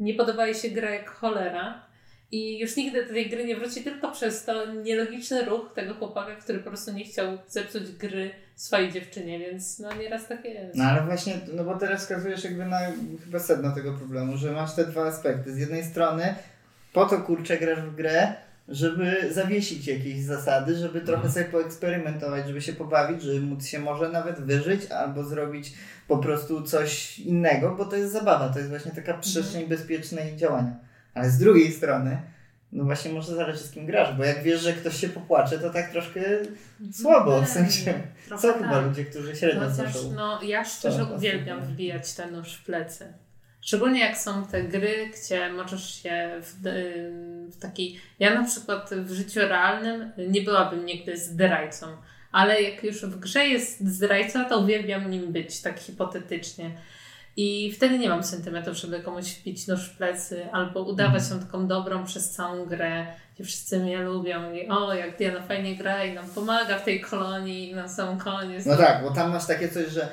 Nie podobała jej się gra jak cholera. I już nigdy do tej gry nie wróci tylko przez to nielogiczny ruch tego chłopaka, który po prostu nie chciał zepsuć gry swojej dziewczynie, więc no nieraz tak jest. No ale właśnie, no bo teraz wskazujesz jakby na chyba sedno tego problemu, że masz te dwa aspekty. Z jednej strony po to kurczę grasz w grę, żeby zawiesić jakieś zasady, żeby trochę mhm. sobie poeksperymentować, żeby się pobawić, żeby móc się może nawet wyżyć albo zrobić po prostu coś innego, bo to jest zabawa, to jest właśnie taka przestrzeń mhm. bezpiecznej działania. Ale z drugiej strony, no właśnie może zależy z kim grasz, bo jak wiesz, że ktoś się popłacze, to tak troszkę słabo, w sensie są tak. chyba ludzie, którzy średnio znoszą. No ja szczerze uwielbiam wbijać ten nóż w plecy. Szczególnie jak są te gry, gdzie możesz się w, w taki... Ja na przykład w życiu realnym nie byłabym nigdy zdrajcą, ale jak już w grze jest zdrajca, to uwielbiam nim być, tak hipotetycznie. I wtedy nie mam sentymentów, żeby komuś wbić nóż w plecy albo udawać mhm. się taką dobrą przez całą grę, gdzie wszyscy mnie lubią i o, jak Diana fajnie gra i nam pomaga w tej kolonii na sam koniec. No tak, bo tam masz takie coś, że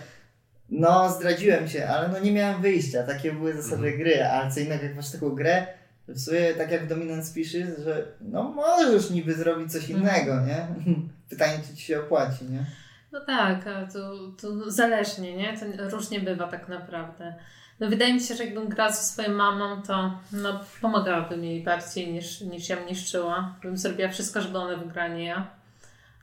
no zdradziłem się, ale no nie miałem wyjścia, takie były zasady mhm. gry, a co innego jak masz taką grę, w sumie tak jak Dominant Species, że no możesz niby zrobić coś mhm. innego, nie? Pytanie, czy ci się opłaci, nie? No tak, to, to zależnie, nie? To różnie bywa tak naprawdę. No wydaje mi się, że jakbym grała ze swoją mamą, to no, pomagałabym jej bardziej niż, niż ja niszczyła. Bym zrobiła wszystko, żeby ona wygrała, nie ja.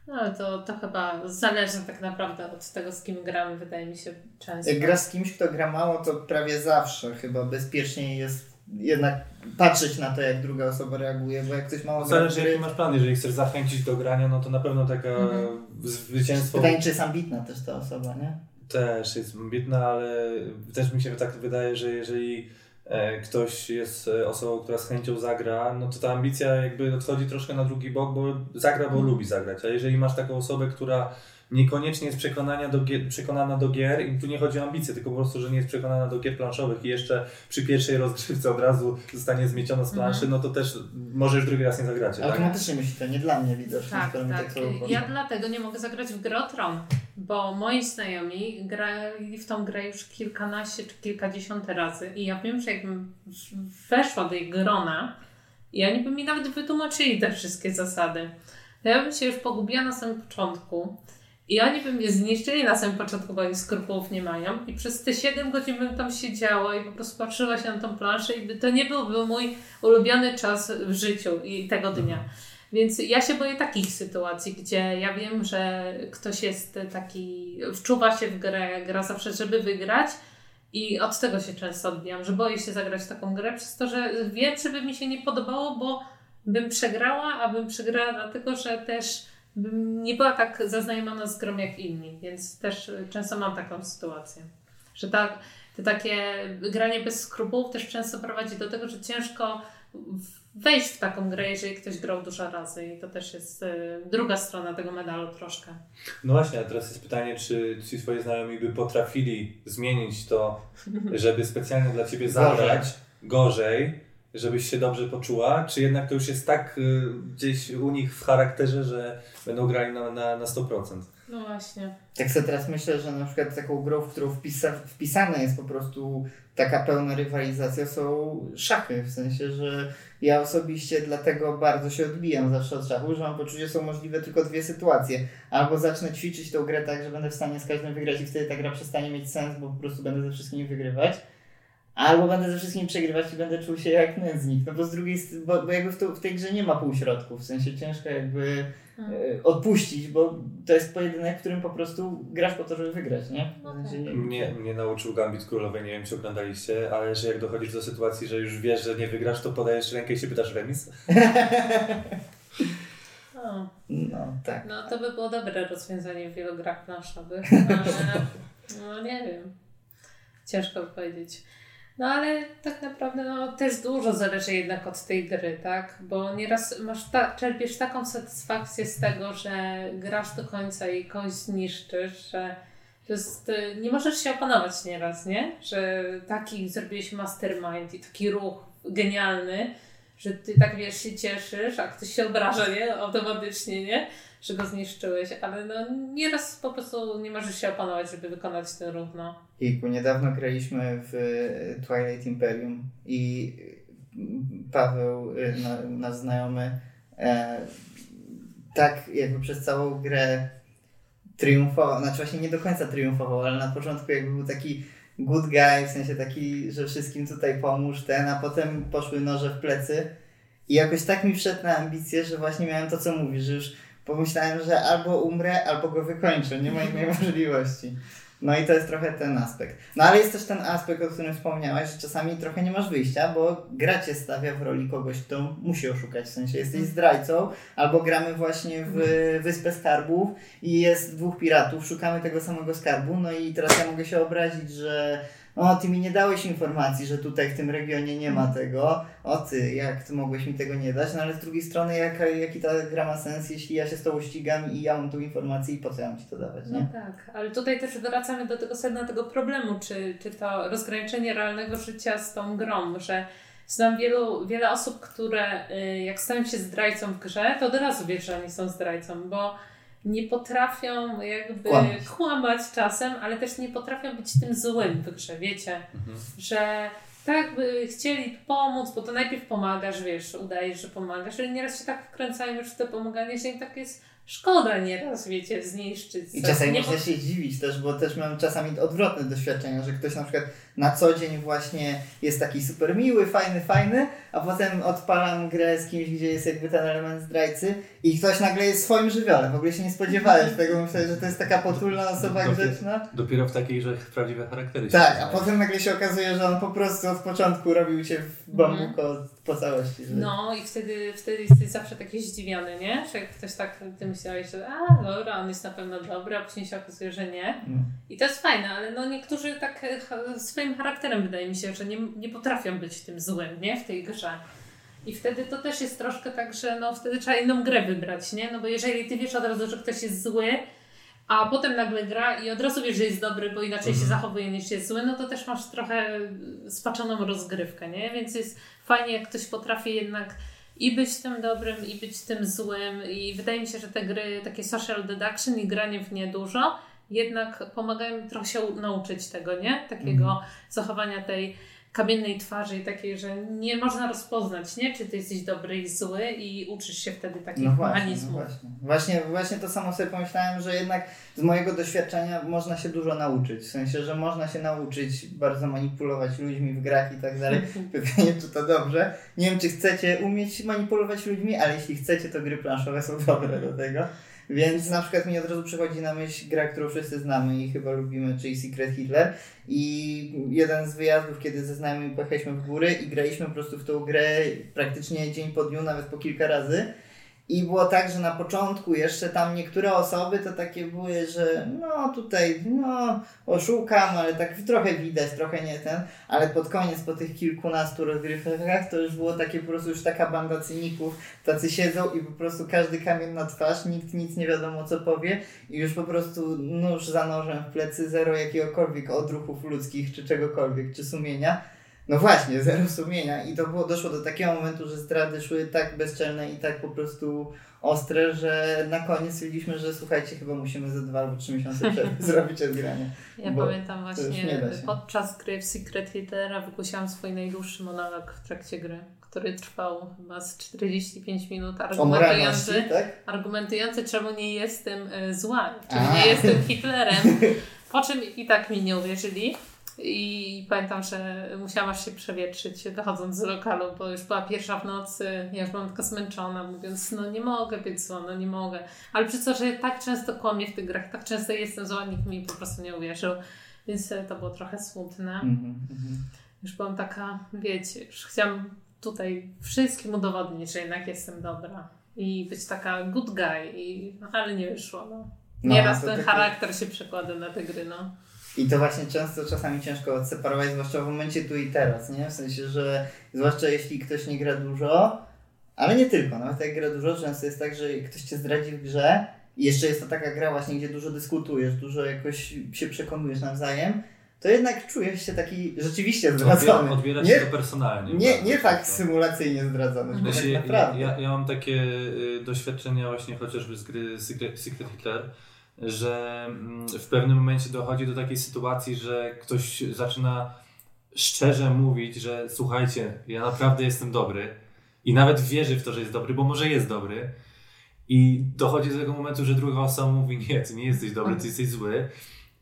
No ale to, to chyba zależy tak naprawdę od tego, z kim gramy, wydaje mi się często. Jak gra z kimś, kto gra mało, to prawie zawsze chyba bezpieczniej jest jednak patrzeć na to, jak druga osoba reaguje, bo jak ktoś mało Zależy jaki masz plan, jeżeli chcesz zachęcić do grania, no to na pewno taka mhm. zwycięstwo... Pytanie, czy jest ambitna też ta osoba, nie? Też jest ambitna, ale też mi się tak wydaje, że jeżeli e, ktoś jest e, osobą, która z chęcią zagra, no to ta ambicja jakby odchodzi troszkę na drugi bok, bo zagra, bo mhm. lubi zagrać. A jeżeli masz taką osobę, która niekoniecznie jest przekonania do gier, przekonana do gier i tu nie chodzi o ambicje, tylko po prostu, że nie jest przekonana do gier planszowych i jeszcze przy pierwszej rozgrywce od razu zostanie zmieciona z planszy, mm. no to też może już drugi raz nie zagracie. Tak? Automatycznie tak? myślicie, nie dla mnie widocznie. Tak, tak. tak ja dlatego nie mogę zagrać w grę o Tron, bo moi znajomi grali w tą grę już kilkanaście czy kilkadziesiąt razy i ja wiem, że jakbym weszła do jej grona i oni by mi nawet wytłumaczyli te wszystkie zasady. To ja bym się już pogubiła na samym początku. I oni by mnie zniszczyli na samym początku, bo oni skrupułów nie mają. I przez te 7 godzin bym tam siedziała i po prostu patrzyła się na tą planszę i by, to nie byłby mój ulubiony czas w życiu i tego dnia. Więc ja się boję takich sytuacji, gdzie ja wiem, że ktoś jest taki, wczuwa się w grę, gra zawsze, żeby wygrać i od tego się często odbijam, że boję się zagrać taką grę przez to, że wiem, że by mi się nie podobało, bo bym przegrała, a bym przegrała dlatego, że też nie była tak zaznajomiona z grą jak inni, więc też często mam taką sytuację, że tak, to takie granie bez skrupułów też często prowadzi do tego, że ciężko wejść w taką grę, jeżeli ktoś grał dużo razy i to też jest y, druga strona tego medalu troszkę. No właśnie, a teraz jest pytanie, czy ci swoi znajomi by potrafili zmienić to, żeby specjalnie dla Ciebie zagrać gorzej, żebyś się dobrze poczuła, czy jednak to już jest tak y, gdzieś u nich w charakterze, że będą grali na, na, na 100%? No właśnie. Tak sobie teraz myślę, że na przykład taką grą, w którą wpisa, wpisana jest po prostu taka pełna rywalizacja, są szachy. W sensie, że ja osobiście dlatego bardzo się odbijam zawsze od szachu, że mam poczucie, że są możliwe tylko dwie sytuacje. Albo zacznę ćwiczyć tą grę tak, że będę w stanie z każdym wygrać i wtedy ta gra przestanie mieć sens, bo po prostu będę ze wszystkimi wygrywać Albo będę ze wszystkim przegrywać i będę czuł się jak nędznik. No bo z drugiej strony, bo, bo jakby w, to, w tej grze nie ma półśrodków, w sensie ciężko jakby e, odpuścić, bo to jest pojedynek, w którym po prostu grasz po to, żeby wygrać, nie? W sensie nie mnie, mnie nauczył Gambit Królowej, nie wiem czy oglądaliście, ale że jak dochodzisz do sytuacji, że już wiesz, że nie wygrasz, to podajesz rękę i się pytasz remis? No, tak. No to by było dobre rozwiązanie w wielu grach planszowych, ale no nie wiem. Ciężko powiedzieć. No ale tak naprawdę no, też dużo zależy jednak od tej gry, tak? Bo nieraz masz ta, czerpiesz taką satysfakcję z tego, że grasz do końca i kogoś zniszczysz, że to jest, nie możesz się opanować nieraz, nie? Że taki zrobiłeś mastermind i taki ruch genialny, że ty tak wiesz, się cieszysz, a ktoś się obraża, nie? Automatycznie, nie? Że go zniszczyłeś, ale no nieraz po prostu nie możesz się opanować, żeby wykonać ten ruch, no. Iku, niedawno graliśmy w Twilight Imperium i Paweł, y, nasz znajomy, e, tak jakby przez całą grę triumfował, znaczy właśnie nie do końca triumfował, ale na początku jakby był taki good guy, w sensie taki, że wszystkim tutaj pomóż ten, a potem poszły noże w plecy i jakoś tak mi wszedł na ambicje, że właśnie miałem to, co mówisz, że już pomyślałem, że albo umrę, albo go wykończę. Nie ma innej możliwości. No i to jest trochę ten aspekt. No ale jest też ten aspekt, o którym wspomniałaś, że czasami trochę nie masz wyjścia, bo gra cię stawia w roli kogoś, kto musi oszukać. W sensie jesteś mhm. zdrajcą, albo gramy właśnie w mhm. Wyspę Skarbów i jest dwóch piratów, szukamy tego samego skarbu, no i teraz ja mogę się obrazić, że o ty mi nie dałeś informacji, że tutaj w tym regionie nie ma tego, o ty, jak ty mogłeś mi tego nie dać, no ale z drugiej strony jaka, jaki ta gra ma sens, jeśli ja się z tobą ścigam i ja mam tu informację i po co ja mam ci to dawać, nie? No tak, ale tutaj też wracamy do tego sedna tego problemu, czy, czy to rozgraniczenie realnego życia z tą grą, że znam wielu, wiele osób, które y, jak stają się zdrajcą w grze, to od razu wiesz, że oni są zdrajcą, bo nie potrafią jakby kłamać. kłamać czasem, ale też nie potrafią być tym złym w grze, wiecie, mhm. że tak by chcieli pomóc, bo to najpierw pomagasz, wiesz, udajesz, że pomagasz, ale nieraz się tak wkręcają już w to pomaganie, że im tak jest szkoda nieraz, wiecie, zniszczyć. I czasami nie można się dziwić też, bo też mam czasami odwrotne doświadczenia, że ktoś na przykład na co dzień właśnie jest taki super miły, fajny, fajny, a potem odpalam grę z kimś, gdzie jest jakby ten element zdrajcy i ktoś nagle jest w swoim żywiole. W ogóle się nie spodziewałeś tego, myślę, że to jest taka potulna osoba dopiero, grzeczna. Dopiero w takiej, że prawdziwe charaktery Tak, a potem nagle się okazuje, że on po prostu od początku robił cię w bambuko mm. Po całości. No i wtedy, wtedy jesteś zawsze taki zdziwiony, nie? Że jak ktoś tak, ty myślałeś, że a dobra, on jest na pewno dobry, a później się okazuje, że nie. Mm. I to jest fajne, ale no niektórzy tak e, swoim charakterem wydaje mi się, że nie, nie potrafią być tym złym, nie? W tej grze. I wtedy to też jest troszkę tak, że no wtedy trzeba inną grę wybrać, nie? No bo jeżeli ty wiesz od razu, że ktoś jest zły, a potem nagle gra i od razu wiesz, że jest dobry, bo inaczej mhm. się zachowuje niż jest zły, no to też masz trochę spaczoną rozgrywkę, nie? Więc jest fajnie, jak ktoś potrafi jednak i być tym dobrym, i być tym złym. I wydaje mi się, że te gry, takie social deduction i granie w nie dużo, jednak pomagają trochę się nauczyć tego, nie? Takiego mhm. zachowania tej kamiennej twarzy i takiej, że nie można rozpoznać, nie? Czy ty jesteś dobry i zły i uczysz się wtedy takich no właśnie, mechanizmów. No właśnie. właśnie. Właśnie to samo sobie pomyślałem, że jednak z mojego doświadczenia można się dużo nauczyć. W sensie, że można się nauczyć bardzo manipulować ludźmi w grach i tak dalej. Pytanie, czy to dobrze. Nie wiem, czy chcecie umieć manipulować ludźmi, ale jeśli chcecie, to gry planszowe są dobre do tego. Więc na przykład mi od razu przychodzi na myśl gra, którą wszyscy znamy i chyba lubimy, czyli Secret Hitler. I jeden z wyjazdów, kiedy ze znajomymi pojechaliśmy w góry i graliśmy po prostu w tą grę praktycznie dzień po dniu, nawet po kilka razy. I było tak, że na początku jeszcze tam niektóre osoby to takie były, że no tutaj, no oszukam, ale tak trochę widać, trochę nie ten, ale pod koniec, po tych kilkunastu rozgrywkach, to już było takie po prostu już taka banda cyników, tacy siedzą i po prostu każdy kamień na twarz, nikt nic nie wiadomo co powie. I już po prostu nóż za nożem w plecy, zero jakiegokolwiek odruchów ludzkich, czy czegokolwiek, czy sumienia no właśnie, zero sumienia. I to było, doszło do takiego momentu, że zdrady szły tak bezczelne i tak po prostu ostre, że na koniec stwierdziliśmy, że słuchajcie, chyba musimy za dwa albo trzy miesiące zrobić odgranie. Ja pamiętam właśnie podczas gry w Secret Hitlera wykusiłam swój najdłuższy monolog w trakcie gry, który trwał chyba z 45 minut, argumentujący, tak? argumentujący czemu nie jestem e, zła, czemu nie jestem Hitlerem. Po czym i tak mi nie uwierzyli. I pamiętam, że musiałam aż się przewietrzyć dochodząc z lokalu, bo już była pierwsza w nocy, ja już byłam taka zmęczona, mówiąc, no nie mogę być zła, no nie mogę. Ale przez to, że tak często kłamię w tych grach, tak często jestem zła, nikt mi po prostu nie uwierzył. Więc to było trochę smutne. Mm -hmm. Już byłam taka, wiecie, już chciałam tutaj wszystkim udowodnić, że jednak jestem dobra. I być taka good guy, i, no, ale nie wyszło. No. no Nieraz ten taki... charakter się przekłada na te gry, no. I to właśnie często czasami ciężko odseparować, zwłaszcza w momencie tu i teraz, nie? W sensie, że zwłaszcza jeśli ktoś nie gra dużo, ale nie tylko, nawet jak gra dużo, często jest tak, że ktoś cię zdradzi w grze i jeszcze jest to taka gra właśnie, gdzie dużo dyskutujesz, dużo jakoś się przekonujesz nawzajem, to jednak czujesz się taki rzeczywiście zdradzony. Odbiera nie, to personalnie. Nie, nie tak symulacyjnie zdradzony, mhm. tak naprawdę. Ja, ja, mam takie y, doświadczenia właśnie chociażby z gry Secret Hitler, że mm, w pewnym momencie dochodzi do takiej sytuacji, że ktoś zaczyna szczerze mówić, że słuchajcie, ja naprawdę jestem dobry i nawet wierzy w to, że jest dobry, bo może jest dobry. I dochodzi do tego momentu, że druga osoba mówi, nie, ty nie jesteś dobry, ty jesteś zły.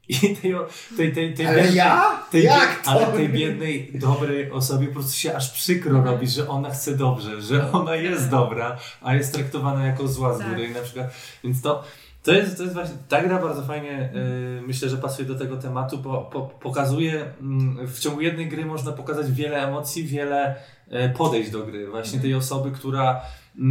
I tej, tej, tej, tej, ale biednej, ja? Tej, Jak to? Ale tej biednej, dobrej osobie po prostu się aż przykro mhm. robi, że ona chce dobrze, że ona jest dobra, a jest traktowana jako zła z góry. Tak. Na przykład, więc to, to jest, to jest właśnie, ta gra bardzo fajnie, yy, myślę, że pasuje do tego tematu, bo po, pokazuje, yy, w ciągu jednej gry można pokazać wiele emocji, wiele yy, podejść do gry. Właśnie tej osoby, która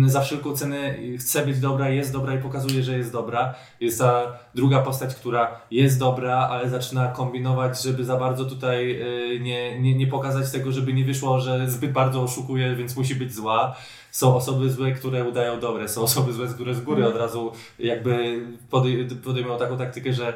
za wszelką cenę chce być dobra, jest dobra i pokazuje, że jest dobra. Jest ta druga postać, która jest dobra, ale zaczyna kombinować, żeby za bardzo tutaj y, nie, nie, nie pokazać tego, żeby nie wyszło, że zbyt bardzo oszukuje, więc musi być zła. Są osoby złe, które udają dobre, są osoby złe, które z góry mhm. od razu jakby podejmują taką taktykę, że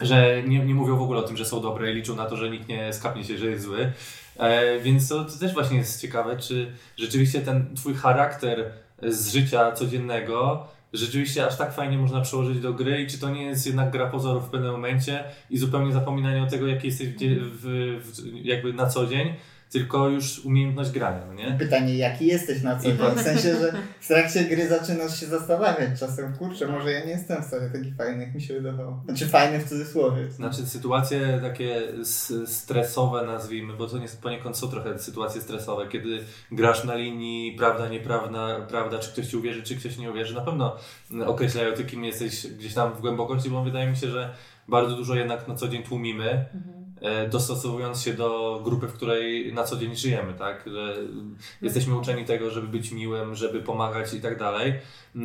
że nie, nie mówią w ogóle o tym, że są dobre i liczą na to, że nikt nie skapnie się, że jest zły. E, więc to, to, też właśnie jest ciekawe, czy rzeczywiście ten twój charakter z życia codziennego rzeczywiście aż tak fajnie można przełożyć do gry i czy to nie jest jednak gra pozorów w pewnym momencie i zupełnie zapominanie o tego, jaki jesteś w, w, w, jakby na co dzień, tylko już umiejętność grania, no nie? Pytanie, jaki jesteś na co dzień? W sensie, że w trakcie gry zaczynasz się zastanawiać czasem, kurczę, może ja nie jestem wcale taki fajny, jak mi się wydawało. Znaczy fajny w cudzysłowie. Znaczy sytuacje takie stresowe nazwijmy, bo to nie, poniekąd są trochę sytuacje stresowe, kiedy grasz na linii prawda, nieprawda, prawda, czy ktoś ci uwierzy, czy ktoś nie uwierzy, na pewno określają ty, kim jesteś gdzieś tam w głębokości, bo wydaje mi się, że bardzo dużo jednak na co dzień tłumimy. Mhm dostosowując się do grupy, w której na co dzień żyjemy, tak? Że jesteśmy uczeni tego, żeby być miłym, żeby pomagać i tak dalej,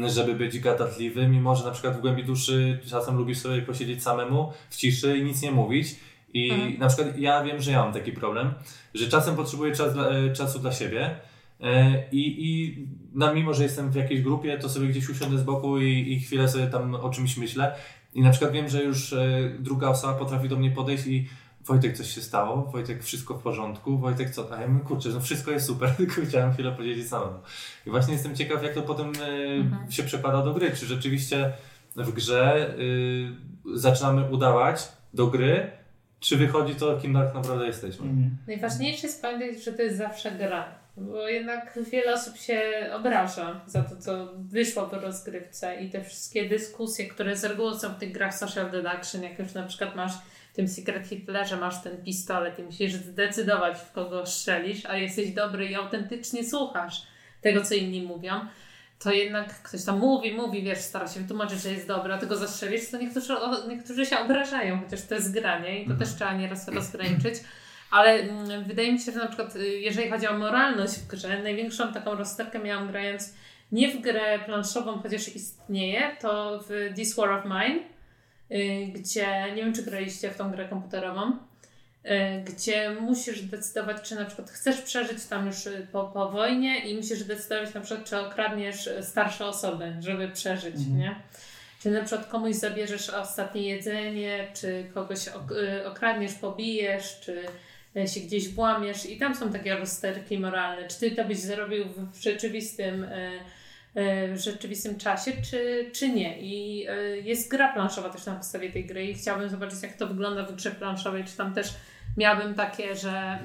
żeby być gadatliwym, mimo że na przykład w głębi duszy czasem lubisz sobie posiedzieć samemu w ciszy i nic nie mówić. I mhm. na przykład ja wiem, że ja mam taki problem, że czasem potrzebuję czas dla, e, czasu dla siebie. E, I, I na, mimo, że jestem w jakiejś grupie, to sobie gdzieś usiądę z boku i, i chwilę sobie tam o czymś myślę. I na przykład wiem, że już druga osoba potrafi do mnie podejść i Wojtek, coś się stało? Wojtek, wszystko w porządku? Wojtek, co? A ja mówię, kurczę, no wszystko jest super, tylko chciałem chwilę powiedzieć samemu. I właśnie jestem ciekaw, jak to potem y, mhm. się przekłada do gry. Czy rzeczywiście w grze y, zaczynamy udawać do gry, czy wychodzi to, kim tak naprawdę jesteśmy? Mhm. Najważniejsze jest pamiętać, że to jest zawsze gra. Bo jednak wiele osób się obraża za to, co wyszło po rozgrywce i te wszystkie dyskusje, które z reguły są w tych grach social deduction, jak już na przykład masz tym Secret Hitlerze masz ten pistolet i musisz zdecydować, w kogo strzelisz, a jesteś dobry i autentycznie słuchasz tego, co inni mówią, to jednak ktoś tam mówi, mówi, wiesz, stara się wytłumaczyć, że jest dobry, a ty go zastrzelisz, to niektórzy, niektórzy się obrażają, chociaż to jest granie i to mhm. też trzeba nieraz rozgraniczyć. Ale mm, wydaje mi się, że na przykład y, jeżeli chodzi o moralność w grze, największą taką rozterkę miałam grając nie w grę planszową, chociaż istnieje, to w This War of Mine, gdzie, nie wiem czy graliście w tą grę komputerową, y, gdzie musisz decydować, czy na przykład chcesz przeżyć tam już y, po, po wojnie i musisz decydować na przykład, czy okradniesz starsze osoby, żeby przeżyć, mhm. nie? Czy na przykład komuś zabierzesz ostatnie jedzenie, czy kogoś okradniesz, pobijesz, czy się gdzieś włamiesz i tam są takie rozterki moralne. Czy ty to byś zrobił w rzeczywistym w rzeczywistym czasie, czy, czy nie. I e, jest gra planszowa też na podstawie tej gry i chciałabym zobaczyć, jak to wygląda w grze planszowej, czy tam też miałabym takie, że e,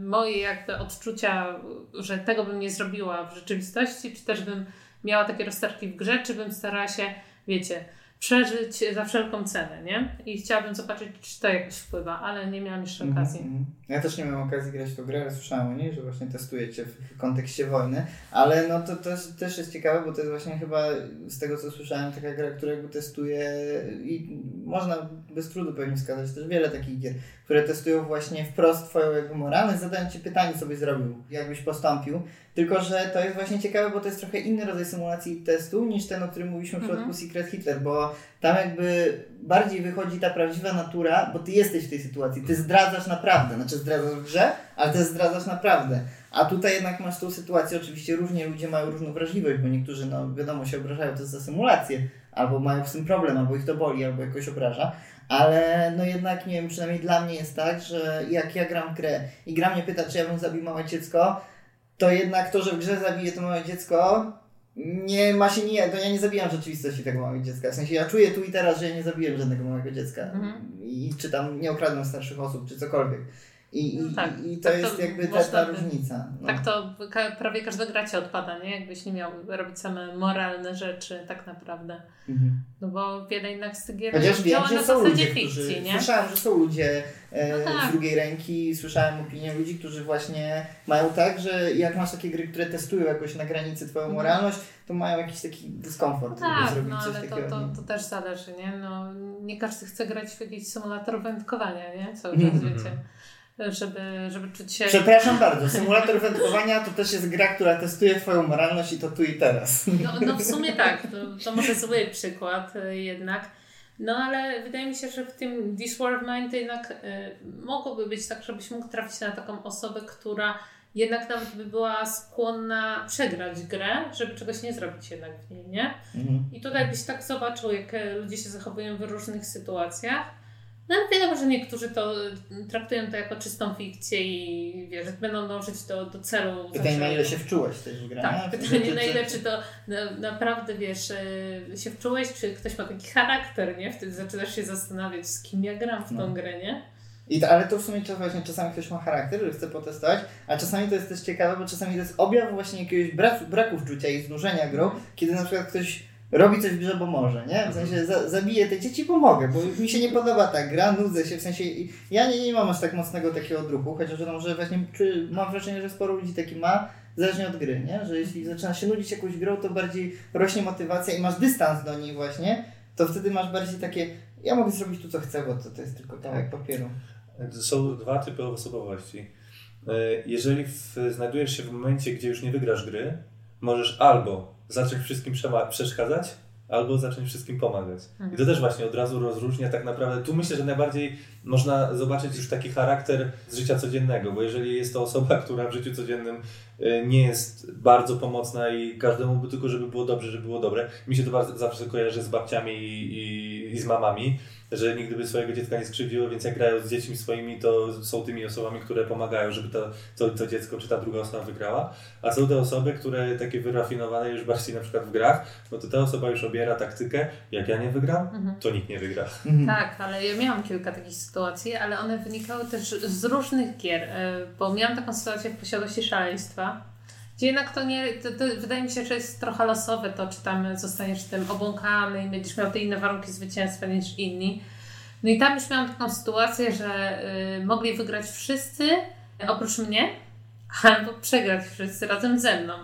moje jakby odczucia, że tego bym nie zrobiła w rzeczywistości, czy też bym miała takie rozterki w grze, czy bym starała się, wiecie, przeżyć za wszelką cenę, nie? I chciałabym zobaczyć, czy to jakoś wpływa, ale nie miałam jeszcze mhm, okazji. Mm, Ja też nie miałam okazji grać w tą grę, ale słyszałem o niej, że właśnie testujecie w kontekście wojny, ale no to, to też jest ciekawe, bo to jest właśnie chyba z tego co słyszałem taka gra, która jakby testuje i można bez trudu pewnie wskazać też wiele takich gier, które testują właśnie wprost twoją jakby moralność, zadają ci pytanie, co byś zrobił, jakbyś postąpił, tylko że to jest właśnie ciekawe, bo to jest trochę inny rodzaj symulacji testu niż ten, o którym mówiliśmy w przypadku mhm. Secret Hitler, bo tam jakby bardziej wychodzi ta prawdziwa natura, bo ty jesteś w tej sytuacji, ty zdradzasz naprawdę, znaczy zdradzasz w grze, ale ty zdradzasz naprawdę. A tutaj jednak masz tą sytuację, oczywiście różnie ludzie mają różną wrażliwość, bo niektórzy, no wiadomo, się obrażają to za symulację, albo mają z tym problem, albo ich to boli, albo jakoś obraża. Ale no jednak, nie wiem, przynajmniej dla mnie jest tak, że jak ja gram w grę i gra mnie pyta, czy ja bym zabił małe dziecko, to jednak to, że w grze zabije to małe dziecko, nie ma się nie, to ja nie zabijam rzeczywistości tego małego dziecka. W sensie ja czuję tu i teraz, że ja nie zabiję żadnego małego dziecka. Mhm. I czy tam nie okradłem starszych osób, czy cokolwiek. I, no tak, i, i to tak jest to jakby ta, ta różnica. No. Tak to prawie każda gra ci odpada, nie? Jakbyś nie miał robić same moralne rzeczy tak naprawdę. Mhm. No bo wiele jednak z tych gier Chociaż wiem, że na są ludzie, fikcji, którzy, nie? Słyszałem, że są ludzie e, no tak. z drugiej ręki, słyszałem opinię ludzi, którzy właśnie mają tak, że jak masz takie gry, które testują jakoś na granicy twoją mhm. moralność, to mają jakiś taki dyskomfort, no tak, zrobić no, ale coś to, takiego. To, to, też zależy, nie? No, nie każdy chce grać w jakiś symulator wędkowania, nie? Cały czas, mhm. wiecie żeby, żeby czuć się... Przepraszam bardzo, symulator wędkowania to też jest gra, która testuje twoją moralność i to tu i teraz. No, no w sumie tak, to, to może zły przykład y, jednak. No ale wydaje mi się, że w tym This Mine to jednak y, mogłoby być tak, żebyś mógł trafić na taką osobę, która jednak nawet by była skłonna przegrać grę, żeby czegoś nie zrobić jednak w niej, nie? Mhm. I tutaj byś tak zobaczył, jak e, ludzie się zachowują w różnych sytuacjach. No ale wiadomo, że niektórzy to e, traktują to jako czystą fikcję i wiesz, będą dążyć do, do celu. Pytanie, na ile się wczułeś też w grę. Tak, pytanie, na ile czy to na, naprawdę wiesz, e, się wczułeś, czy ktoś ma taki charakter, nie? Wtedy zaczynasz się zastanawiać, z kim ja gram w tą no. grę, nie? I to, ale to w sumie właśnie czasami ktoś ma charakter, że chce potestować, a czasami to jest też ciekawe, bo czasami to jest objaw właśnie jakiegoś braku, braku wczucia i znużenia grą, kiedy na przykład ktoś robi coś grze, bo może, nie? W sensie za, zabiję te dzieci, pomogę, bo mi się nie podoba ta gra, nudzę się, w sensie ja nie, nie mam aż tak mocnego takiego odruchu, chociaż no, może właśnie czy, mam wrażenie, że sporo ludzi taki ma, zależnie od gry, nie? Że jeśli zaczyna się nudzić jakąś grą, to bardziej rośnie motywacja i masz dystans do niej właśnie, to wtedy masz bardziej takie, ja mogę zrobić tu co chcę, bo to, to jest tylko kawałek papieru. Są dwa typy osobowości. E, jeżeli w, znajdujesz się w momencie, gdzie już nie wygrasz gry, możesz albo zacząć wszystkim przeszkadzać, albo zacząć wszystkim pomagać. I to też właśnie od razu rozróżnia tak naprawdę. Tu myślę, że najbardziej można zobaczyć już taki charakter z życia codziennego, bo jeżeli jest to osoba, która w życiu codziennym e, nie jest bardzo pomocna i każdemu by tylko, żeby było dobrze, żeby było dobre. Mi się to bardzo zawsze kojarzy z babciami i, i, i z mamami że nigdy by swojego dziecka nie skrzywdziło, więc jak grają z dziećmi swoimi, to są tymi osobami, które pomagają, żeby to, to, to dziecko czy ta druga osoba wygrała. A są te osoby, które takie wyrafinowane już bardziej na przykład w grach, no to ta osoba już obiera taktykę, jak ja nie wygram, mhm. to nikt nie wygra. Mhm. Tak, ale ja miałam kilka takich sytuacji, ale one wynikały też z różnych gier, e, bo miałam taką sytuację w posiadłości szaleństwa, gdzie jednak to nie, to, to, wydaje mi się, że jest trochę losowe to, czy tam zostaniesz tym obłąkany i będziesz miał te inne warunki zwycięstwa niż inni. No i tam już miałam taką sytuację, że y, mogli wygrać wszyscy oprócz mnie, albo przegrać wszyscy razem ze mną.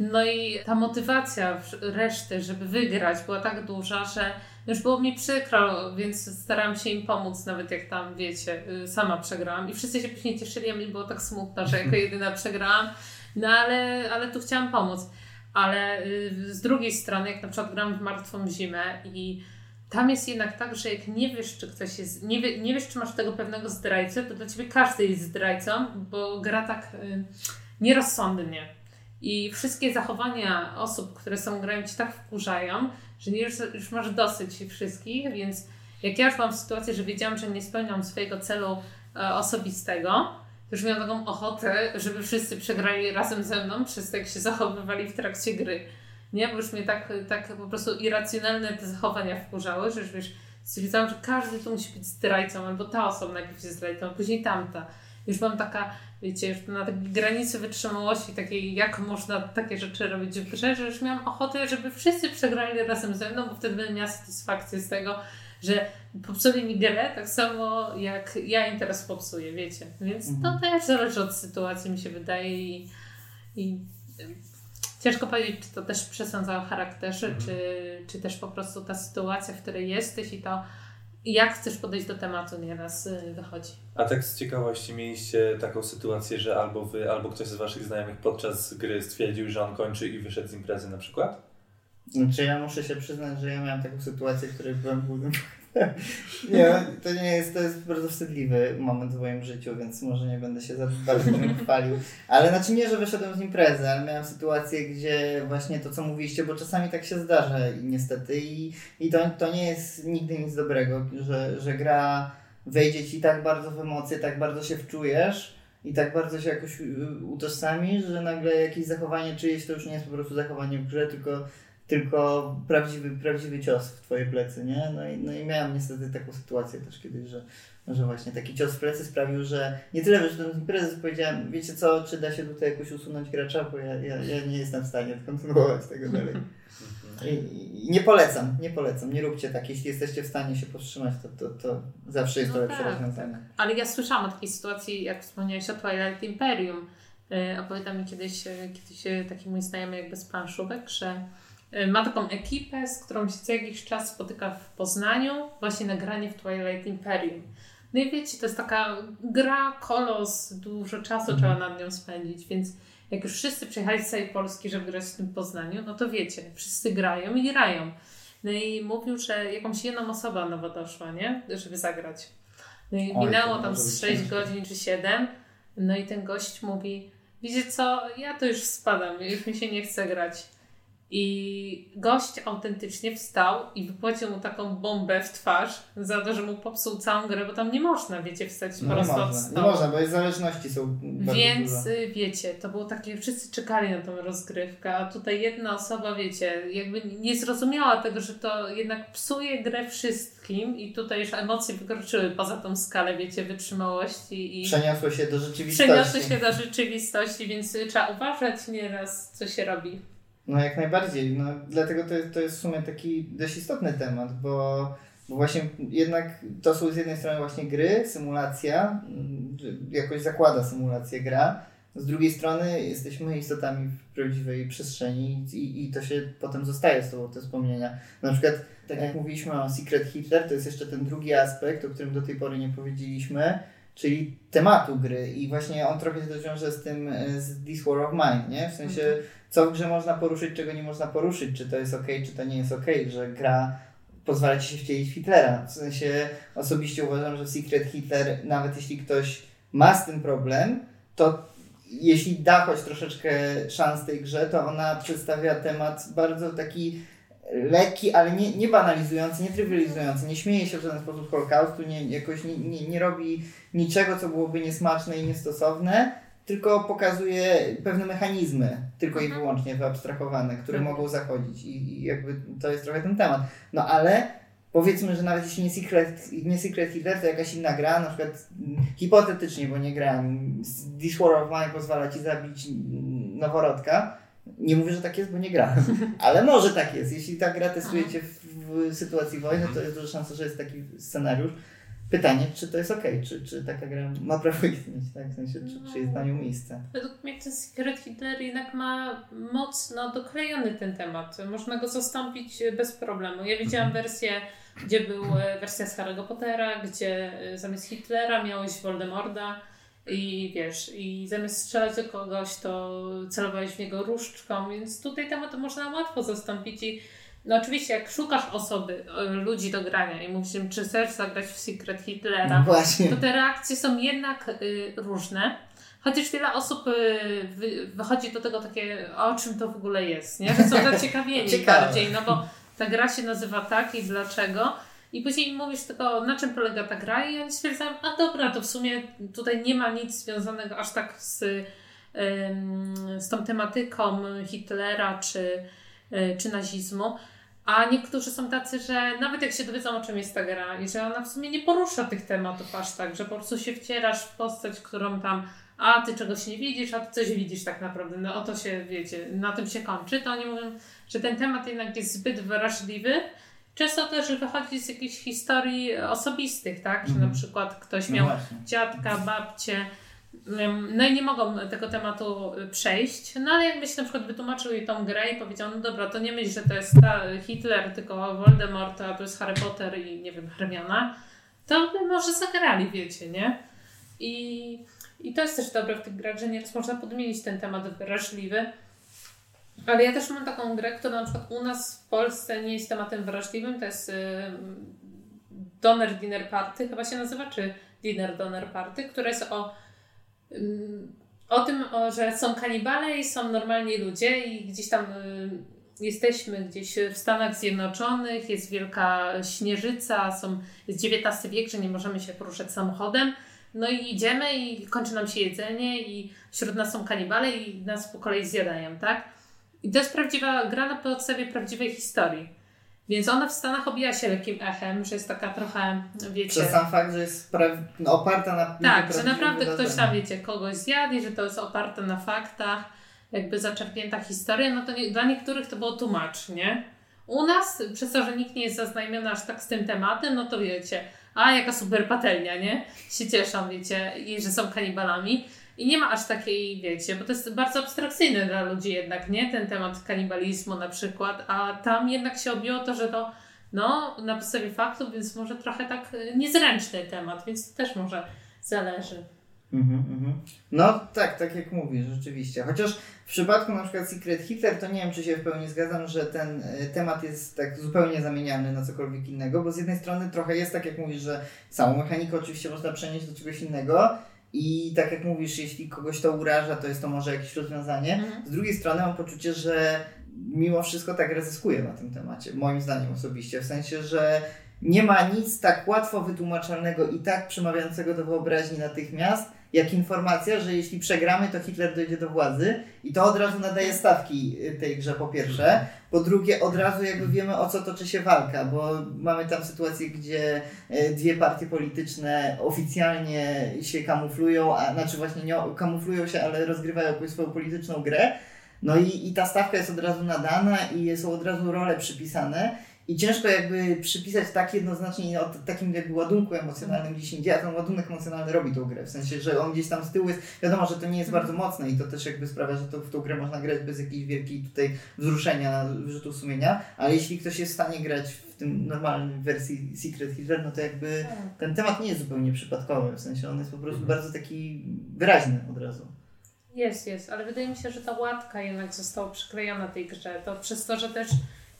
No i ta motywacja reszty, żeby wygrać, była tak duża, że już było mi przykro, więc starałam się im pomóc, nawet jak tam, wiecie, y, sama przegrałam. I wszyscy się później cieszyli, a mi było tak smutno, że jako jedyna przegrałam. No ale, ale tu chciałam pomóc. Ale y, z drugiej strony, jak na przykład gram w Martwą Zimę i tam jest jednak tak, że jak nie wiesz, czy ktoś jest, nie, wie, nie wiesz, czy masz tego pewnego zdrajcę, to dla ciebie każdy jest zdrajcą, bo gra tak y, nierozsądnie. I wszystkie zachowania osób, które są grają ci tak wkurzają, że nie, już, już masz dosyć wszystkich, więc jak ja już mam sytuację, że wiedziałam, że nie spełniam swojego celu e, osobistego, już miałam taką ochotę, żeby wszyscy przegrali razem ze mną przez to, jak się zachowywali w trakcie gry. Nie, bo już mnie tak, tak po prostu irracjonalne te zachowania wkurzały, że już wiesz, stwierdzałam, że każdy tu musi być zdrajcą, albo ta osoba najpierw jest zdrajcą, a później tamta. Już mam taka, wiecie, już na takiej granicy wytrzymałości, takiej, jak można takie rzeczy robić w grze, że już miałam ochotę, żeby wszyscy przegrali razem ze mną, bo wtedy będę miała satysfakcję z tego, że popsuli mi grę tak samo jak ja im teraz popsuję, wiecie. Więc mhm. to też zależy od sytuacji, mi się wydaje i, i ciężko powiedzieć, czy to też przesądza o charakterze, mhm. czy, czy też po prostu ta sytuacja, w której jesteś i to jak chcesz podejść do tematu nieraz y, wychodzi. A tak z ciekawości mieliście taką sytuację, że albo wy, albo ktoś z waszych znajomych podczas gry stwierdził, że on kończy i wyszedł z imprezy na przykład? Znaczy ja muszę się przyznać, że ja miałem taką sytuację, w której byłem głównym nie, to nie jest, to jest bardzo wstydliwy moment w moim życiu, więc może nie będę się za bardzo tym chwalił. Ale znaczy nie, że wyszedłem z imprezy, ale miałem sytuację, gdzie właśnie to, co mówiliście, bo czasami tak się zdarza niestety i, i to, to nie jest nigdy nic dobrego, że, że gra wejdzie ci tak bardzo w emocje, tak bardzo się wczujesz i tak bardzo się jakoś utożsamisz, że nagle jakieś zachowanie czyjeś to już nie jest po prostu zachowanie w grze, tylko tylko prawdziwy, prawdziwy cios w twoje plecy, nie? No i, no i miałem niestety taką sytuację też kiedyś, że, że właśnie taki cios w plecy sprawił, że nie tyle wyszedłem z imprezy, powiedziałem, wiecie co, czy da się tutaj jakoś usunąć gracza, bo ja, ja, ja nie jestem w stanie kontynuować tego dalej. I, I, nie polecam, nie polecam, nie róbcie tak. Jeśli jesteście w stanie się powstrzymać, to, to, to zawsze jest no to lepsze tak, rozwiązanie. Tak. Ale ja słyszałam o takiej sytuacji, jak wspomniałeś o Twilight Imperium. Yy, opowiada mi kiedyś, e, kiedyś e, taki mój znajomy jakby z planszówek, że Y, ma taką ekipę, z którą się co jakiś czas spotyka w Poznaniu, właśnie nagranie w Twilight Imperium. No i wiecie, to jest taka gra, kolos, dużo czasu mhm. trzeba nad nią spędzić, więc jak już wszyscy przyjechali z całej Polski, żeby grać w tym Poznaniu, no to wiecie, wszyscy grają i grają. No i mówił, że jakąś jedną osoba nowo doszła, nie? Żeby zagrać. No i Oj, minęło tam z 6 godzin czy 7. No i ten gość mówi, wiecie co, ja to już spadam, już mi się nie chce grać. I gość autentycznie wstał i wypłacił mu taką bombę w twarz za to, że mu popsuł całą grę, bo tam nie można, wiecie, wstać no po prostu od stołu. Nie można, bo jest zależności są Więc duże. wiecie, to było takie, wszyscy czekali na tą rozgrywkę, a tutaj jedna osoba, wiecie, jakby nie zrozumiała tego, że to jednak psuje grę wszystkim i tutaj już emocje wykroczyły poza tą skalę, wiecie, wytrzymałości. I przeniosło się do rzeczywistości. Przeniosło się do rzeczywistości, więc trzeba uważać nieraz, co się robi. No jak najbardziej. No, dlatego to, to jest w sumie taki dość istotny temat, bo, bo właśnie jednak to są z jednej strony właśnie gry, symulacja, mm, jakoś zakłada symulację gra. Z drugiej strony jesteśmy istotami w prawdziwej przestrzeni i, i to się potem zostaje z tobą, te wspomnienia. Na przykład, tak jak mówiliśmy o Secret Hitler, to jest jeszcze ten drugi aspekt, o którym do tej pory nie powiedzieliśmy, czyli tematu gry i właśnie on trochę się wiąże z tym, z This War of Mine, nie? W sensie mhm co w grze można poruszyć, czego nie można poruszyć, czy to jest ok, czy to nie jest ok, że gra pozwala ci się wcielić Hitlera. W sensie osobiście uważam, że Secret Hitler, nawet jeśli ktoś ma z tym problem, to jeśli da choć troszeczkę szans tej grze, to ona przedstawia temat bardzo taki lekki, ale nie, nie banalizujący, nie trywializujący, nie śmieje się w żaden sposób Holokaustu, nie, jakoś nie, nie, nie robi niczego, co byłoby niesmaczne i niestosowne, tylko pokazuje pewne mechanizmy, tylko i mhm. wyłącznie wyabstrahowane, które mhm. mogą zachodzić i, i, jakby to jest trochę ten temat. No ale powiedzmy, że nawet jeśli nie Secret, nie Secret Hitler, to jakaś inna gra, na przykład mm, hipotetycznie, bo nie grałem, This War of Mine pozwala Ci zabić noworodka, nie mówię, że tak jest, bo nie grałem, ale może tak jest. Jeśli ta gra testujecie w, w sytuacji wojny, to jest duża szansa, że jest taki scenariusz. Pytanie, czy to jest ok, czy, czy taka gra ma prawo istnieć, tak? W sensie, czy, czy jest na nią miejsce. Według mnie ten Secret Hitler jednak ma mocno doklejony ten temat. Można go zastąpić bez problemu. Ja widziałam mhm. wersję, gdzie był e, wersja z Harry'ego Pottera, gdzie e, zamiast Hitlera miałeś Voldemorda i wiesz, i zamiast strzelać do kogoś, to celowałeś w niego różdżką, więc tutaj temat można łatwo zastąpić i no oczywiście, jak szukasz osoby, e, ludzi do grania i mówisz im, czy chcesz zagrać w Secret Hitlera, no to te reakcje są jednak y, różne. Chociaż wiele osób y, wy, wychodzi do tego takie, o czym to w ogóle jest, nie? Że są zaciekawieni bardziej, no bo ta gra się nazywa tak i dlaczego. I później mówisz tylko, na czym polega ta gra i oni stwierdzają, a dobra, to w sumie tutaj nie ma nic związanego aż tak z, z tą tematyką Hitlera czy, y, czy nazizmu. A niektórzy są tacy, że nawet jak się dowiedzą, o czym jest ta gra i że ona w sumie nie porusza tych tematów aż tak, że po prostu się wcierasz w postać, którą tam a ty czegoś nie widzisz, a ty coś widzisz tak naprawdę, no o to się, wiecie, na tym się kończy, to oni mówią, że ten temat jednak jest zbyt wrażliwy. Często też wychodzi z jakichś historii osobistych, tak, że mm na mhm. przykład ktoś no miał no dziadka, babcię, no i nie mogą tego tematu y, przejść, no ale jakbyś na przykład wytłumaczył jej tą grę i powiedział, no dobra, to nie myśl, że to jest Hitler, tylko Voldemort, a to jest Harry Potter i nie wiem, Hermiona, to by może zagrali, wiecie, nie? I, I to jest też dobre w tych grach, że nieraz można podmienić ten temat wrażliwy. Ale ja też mam taką grę, która na przykład u nas w Polsce nie jest tematem wrażliwym, to jest y, Donner Dinner Party, chyba się nazywa, czy Dinner Donner Party, która jest o o tym, że są kanibale i są normalni ludzie i gdzieś tam y, jesteśmy gdzieś w Stanach Zjednoczonych, jest wielka śnieżyca, są, jest XIX wiek, że nie możemy się poruszać samochodem. No i idziemy i kończy nam się jedzenie i wśród nas są kanibale i nas po kolei zjadają, tak? I to jest prawdziwa gra na podstawie prawdziwej historii. Więc ona w Stanach obija się lekkim echem, że jest taka trochę, wiecie... Przez sam fakt, że jest no, oparta na... Tak, że naprawdę ktoś tam, wiecie, kogoś zjadł że to jest oparte na faktach, jakby zaczerpnięta historia, no to nie, dla niektórych to było tłumacz, nie? U nas, przez to, że nikt nie jest zaznajomiony aż tak z tym tematem, no to wiecie, a jaka super patelnia, nie? Się cieszą, wiecie, i że są kanibalami. I nie ma aż takiej, wiecie, bo to jest bardzo abstrakcyjne dla ludzi jednak, nie? Ten temat kanibalizmu na przykład, a tam jednak się objęło to, że to no na podstawie faktów, więc może trochę tak y, niezręczny temat, więc też może zależy. Mhm, mhm. No tak, tak jak mówisz, rzeczywiście. Chociaż w przypadku na przykład Secret Hitler, to nie wiem, czy się w pełni zgadzam, że ten y, temat jest tak zupełnie zamieniany na cokolwiek innego, bo z jednej strony trochę jest tak, jak mówisz, że samą mechanikę oczywiście można przenieść do czegoś innego, i tak jak mówisz, jeśli kogoś to uraża, to jest to może jakieś rozwiązanie. Mhm. Z drugiej strony mam poczucie, że mimo wszystko tak ryzykuję na tym temacie, moim zdaniem osobiście, w sensie, że nie ma nic tak łatwo wytłumaczalnego i tak przemawiającego do wyobraźni natychmiast, jak informacja, że jeśli przegramy, to Hitler dojdzie do władzy i to od razu nadaje stawki y, tej grze po pierwsze. Po drugie, od razu jakby wiemy o co toczy się walka, bo mamy tam sytuację, gdzie y, dwie partie polityczne oficjalnie się kamuflują, a znaczy właśnie nie kamuflują się, ale rozgrywają jakąś swoją polityczną grę. No i, i ta stawka jest od razu nadana i są od razu role przypisane. I ciężko jakby przypisać tak jednoznacznie o takim jakby ładunku emocjonalnym gdzieś indziej, a ten ładunek emocjonalny robi tą grę. W sensie, że on gdzieś tam z tyłu jest, wiadomo, że to nie jest mhm. bardzo mocne i to też jakby sprawia, że to, w tą grę można grać bez jakiejś wielkiej tutaj wzruszenia, wyrzutu sumienia, ale jeśli ktoś jest w stanie grać w tym normalnym wersji Secret Hitler, no to jakby tak. ten temat nie jest zupełnie przypadkowy, w sensie on jest po prostu mhm. bardzo taki wyraźny od razu. Jest, jest, ale wydaje mi się, że ta łatka jednak została przyklejona tej grze, to przez to, że też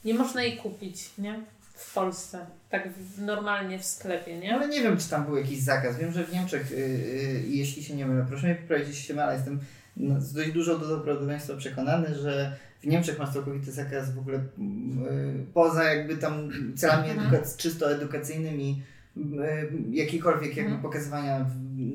nie można jej kupić, nie? W Polsce. Tak w, normalnie w sklepie, nie? Ale nie wiem, czy tam był jakiś zakaz. Wiem, że w Niemczech, yy, yy, jeśli się nie mylę, proszę mnie poprawić, jeśli się mylę, jestem no, z dość dużo do prawdopodobieństwa przekonany, że w Niemczech masz całkowity zakaz w ogóle yy, poza jakby tam celami mhm. edukac- czysto edukacyjnymi E, jakikolwiek jakby mhm. pokazywania,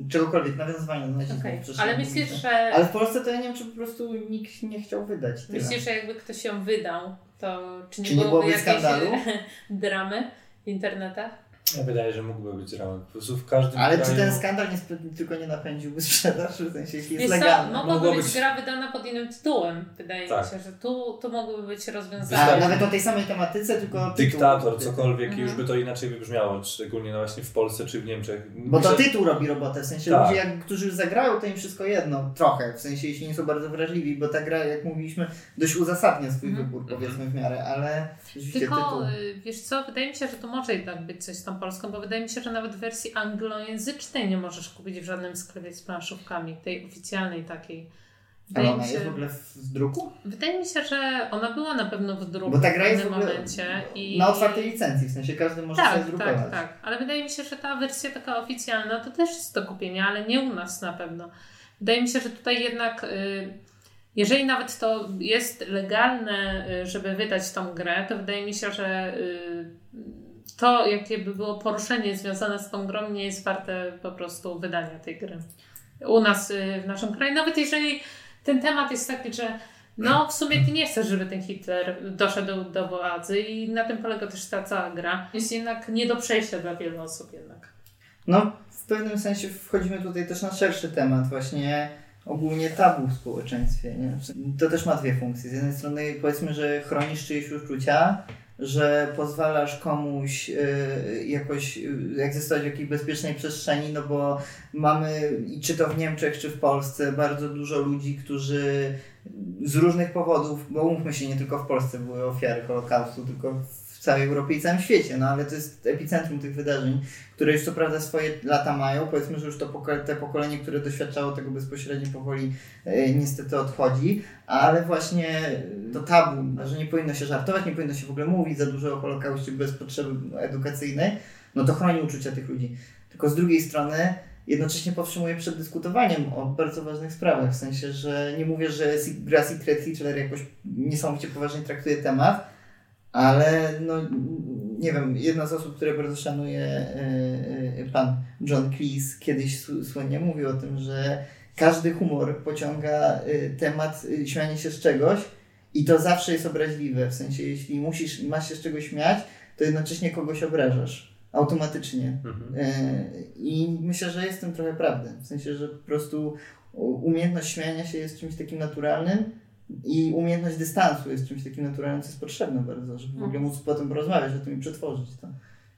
czegokolwiek, nawiązywania do nazizmu. Okay. Ale myślisz, że... Ale w Polsce to ja nie wiem, czy po prostu nikt nie chciał wydać. Tyle. Myślisz, że jakby ktoś ją wydał, to czy nie, czy nie byłoby, byłoby skandalu? dramy w internetach? Ja wydaje, że mógłby być ramen. Po prostu w każdym Ale kraju... czy ten skandal nie, tylko nie napędziłby sprzedaż, w sensie jeśli jest legalny? Mogłaby być, być gra wydana pod innym tytułem, wydaje tak. mi się, że tu, tu mogłyby być rozwiązania. A, nawet o tej samej tematyce, tylko Dyktator, tytuł. cokolwiek, mhm. już by to inaczej wybrzmiało, szczególnie no właśnie w Polsce czy w Niemczech. Bo to tytuł robi robotę, w sensie tak. ludzie, jak, którzy już zagrają, to im wszystko jedno, trochę, w sensie jeśli nie są bardzo wrażliwi, bo ta gra, jak mówiliśmy, dość uzasadnia swój mhm. wybór, powiedzmy w miarę, ale Tylko, tytuł... Y, wiesz co, wydaje mi się, że to może jednak być coś z tą Polską, bo wydaje mi się, że nawet wersji anglojęzycznej nie możesz kupić w żadnym sklepie z planszówkami, tej oficjalnej takiej. Ale ona się, jest w ogóle w druku? Wydaje mi się, że ona była na pewno w druku Bo ta gra jest w pewnym momencie. I... Na otwartej licencji, w sensie każdy może tak, sobie drukować. Tak, tak, ale wydaje mi się, że ta wersja taka oficjalna to też jest do kupienia, ale nie u nas na pewno. Wydaje mi się, że tutaj jednak... Y, jeżeli nawet to jest legalne, y, żeby wydać tą grę, to wydaje mi się, że y, to, jakie by było poruszenie związane z tą grą, nie jest warte po prostu wydania tej gry. U nas, y, w naszym kraju, nawet jeżeli ten temat jest taki, że no w sumie ty nie chcesz, żeby ten Hitler doszedł do władzy i na tym polega też ta cała gra. Jest jednak nie do przejścia dla wielu osób jednak. No, w pewnym sensie wchodzimy tutaj też na szerszy temat, właśnie ogólnie tabu w społeczeństwie. Nie? To też ma dwie funkcje. Z jednej strony powiedzmy, że chronisz czyjeś uczucia, że pozwalasz komuś y, jakoś y, egzystować w jakiejś bezpiecznej przestrzeni, no bo mamy, i czy to w Niemczech, czy w Polsce, bardzo dużo ludzi, którzy z różnych powodów, bo umówmy się, nie tylko w Polsce były ofiary Holokaustu, tylko w całej Europie i całym świecie, no ale to jest epicentrum tych wydarzeń, które już co prawda swoje lata mają. Powiedzmy, że już to te pokolenie, które doświadczało tego bezpośrednio powoli e, niestety odchodzi, ale właśnie to tabu, że nie powinno się żartować, nie powinno się w ogóle mówić za dużo o Holokauście bez potrzeby edukacyjnej, no to chroni uczucia tych ludzi. Tylko z drugiej strony jednocześnie powstrzymuje przed dyskutowaniem o bardzo ważnych sprawach, w sensie, że nie mówię, że gra Secret jakoś niesamowicie poważnie traktuje temat, ale no, nie wiem, jedna z osób, które bardzo szanuje, e, e, pan John Cleese, kiedyś słynnie mówił o tym, że każdy humor pociąga e, temat śmiania się z czegoś i to zawsze jest obraźliwe. W sensie, jeśli musisz, masz się z czegoś śmiać, to jednocześnie kogoś obrażasz. Automatycznie. Mhm. I myślę, że jest w tym trochę prawdy. W sensie, że po prostu umiejętność śmiania się jest czymś takim naturalnym, i umiejętność dystansu jest czymś takim naturalnym, co jest potrzebne bardzo, żeby w ogóle móc potem porozmawiać o tym i przetworzyć to.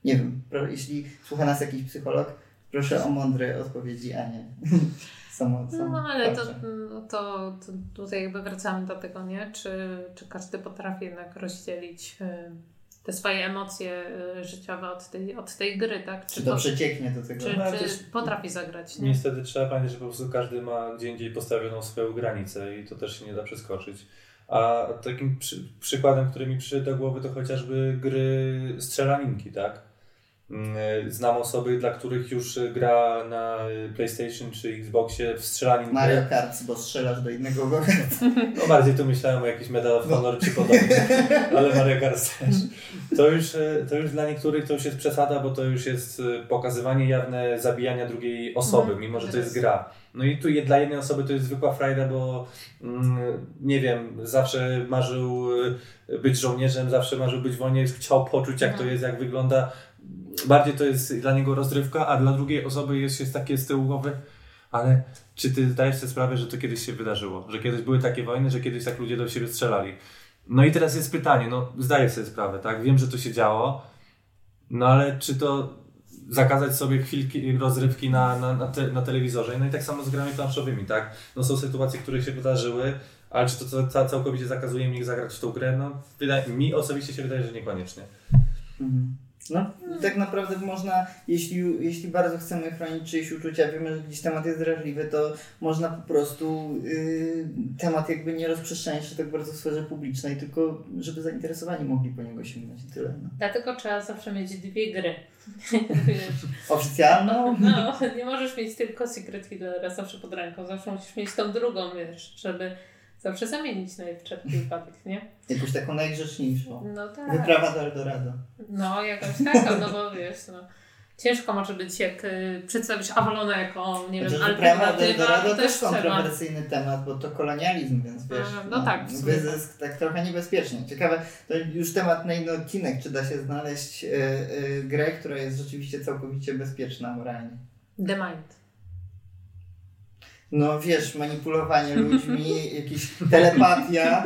Nie wiem, jeśli słucha nas jakiś psycholog, proszę o mądre odpowiedzi, a nie samo, samo No ale to, to, to, tutaj jakby wracamy do tego, nie? Czy, czy każdy potrafi jednak rozdzielić y, te swoje emocje y, życiowe od tej, od tej gry, tak? Czy, czy to, przecieknie do tego? Czy, no, czy potrafi zagrać, nie? Niestety trzeba pamiętać, że po prostu każdy ma gdzie indziej postawioną swoją granicę i to też się nie da przeskoczyć. A takim przy, przykładem, który mi przyszedł do głowy, to chociażby gry strzelaninki, tak? Mm, znam osoby, dla których już gra na PlayStation czy Xboxie w strzelaninkę. Mario Kart, bo strzelasz do innego go. No bardziej tu myślałem o jakiś Medal of Honor no. czy podobnie, ale Mario Kart też. To już, to już dla niektórych to już jest przesada, bo to już jest pokazywanie jawne zabijania drugiej osoby, mhm. mimo że to jest gra. No i tu dla jednej osoby to jest zwykła frajda, bo mm, nie wiem, zawsze marzył być żołnierzem, zawsze marzył być wojnie, chciał poczuć jak to mhm. jest, jak wygląda bardziej to jest dla niego rozrywka, a dla drugiej osoby jest, jest takie z tyłu głowy, ale czy ty zdajesz sobie sprawę, że to kiedyś się wydarzyło? Że kiedyś były takie wojny, że kiedyś tak ludzie do siebie strzelali? No i teraz jest pytanie, no zdaję sobie sprawę, tak? Wiem, że to się działo, no ale czy to zakazać sobie chwilki rozrywki na, na, na, te, na telewizorze? No i tak samo z grami planszowymi, tak? No są sytuacje, które się wydarzyły, ale czy to, całkowicie zakazuje mi zagrać w tą grę? No wydaje, mi osobiście się wydaje, że niekoniecznie. Mhm. No, tak naprawdę można, jeśli, jeśli bardzo chcemy chronić czyjeś uczucia, wiemy, że gdzieś temat jest drażliwy, to można po prostu yy, temat jakby nie rozprzestrzeniać się tak bardzo w sferze publicznej, tylko żeby zainteresowani mogli po niego sięgnąć i tyle. No. Dlatego trzeba zawsze mieć dwie gry. Oficjalną? No, nie możesz mieć tylko Secret Killera zawsze pod ręką, zawsze musisz mieć tą drugą, wiesz, żeby zawsze zamienić na wszelki wypadek, nie? Jakąś taką najgrzeczniejszą. No tak. Wyprawa do Eldorado. No, jakaś taka, no bo wiesz, no. Ciężko może być, jak y, przedstawisz Avalona jako, nie wiem, alternatywa. Do Eldorado to też kontrowersyjny temat, bo to kolonializm, więc wiesz, A, no, no, tak, wyzysk tak trochę niebezpiecznie. Ciekawe, to już temat na inny odcinek, czy da się znaleźć y, y, grę, która jest rzeczywiście całkowicie bezpieczna moralnie. The Mind no wiesz, manipulowanie ludźmi, jakiś telepatia.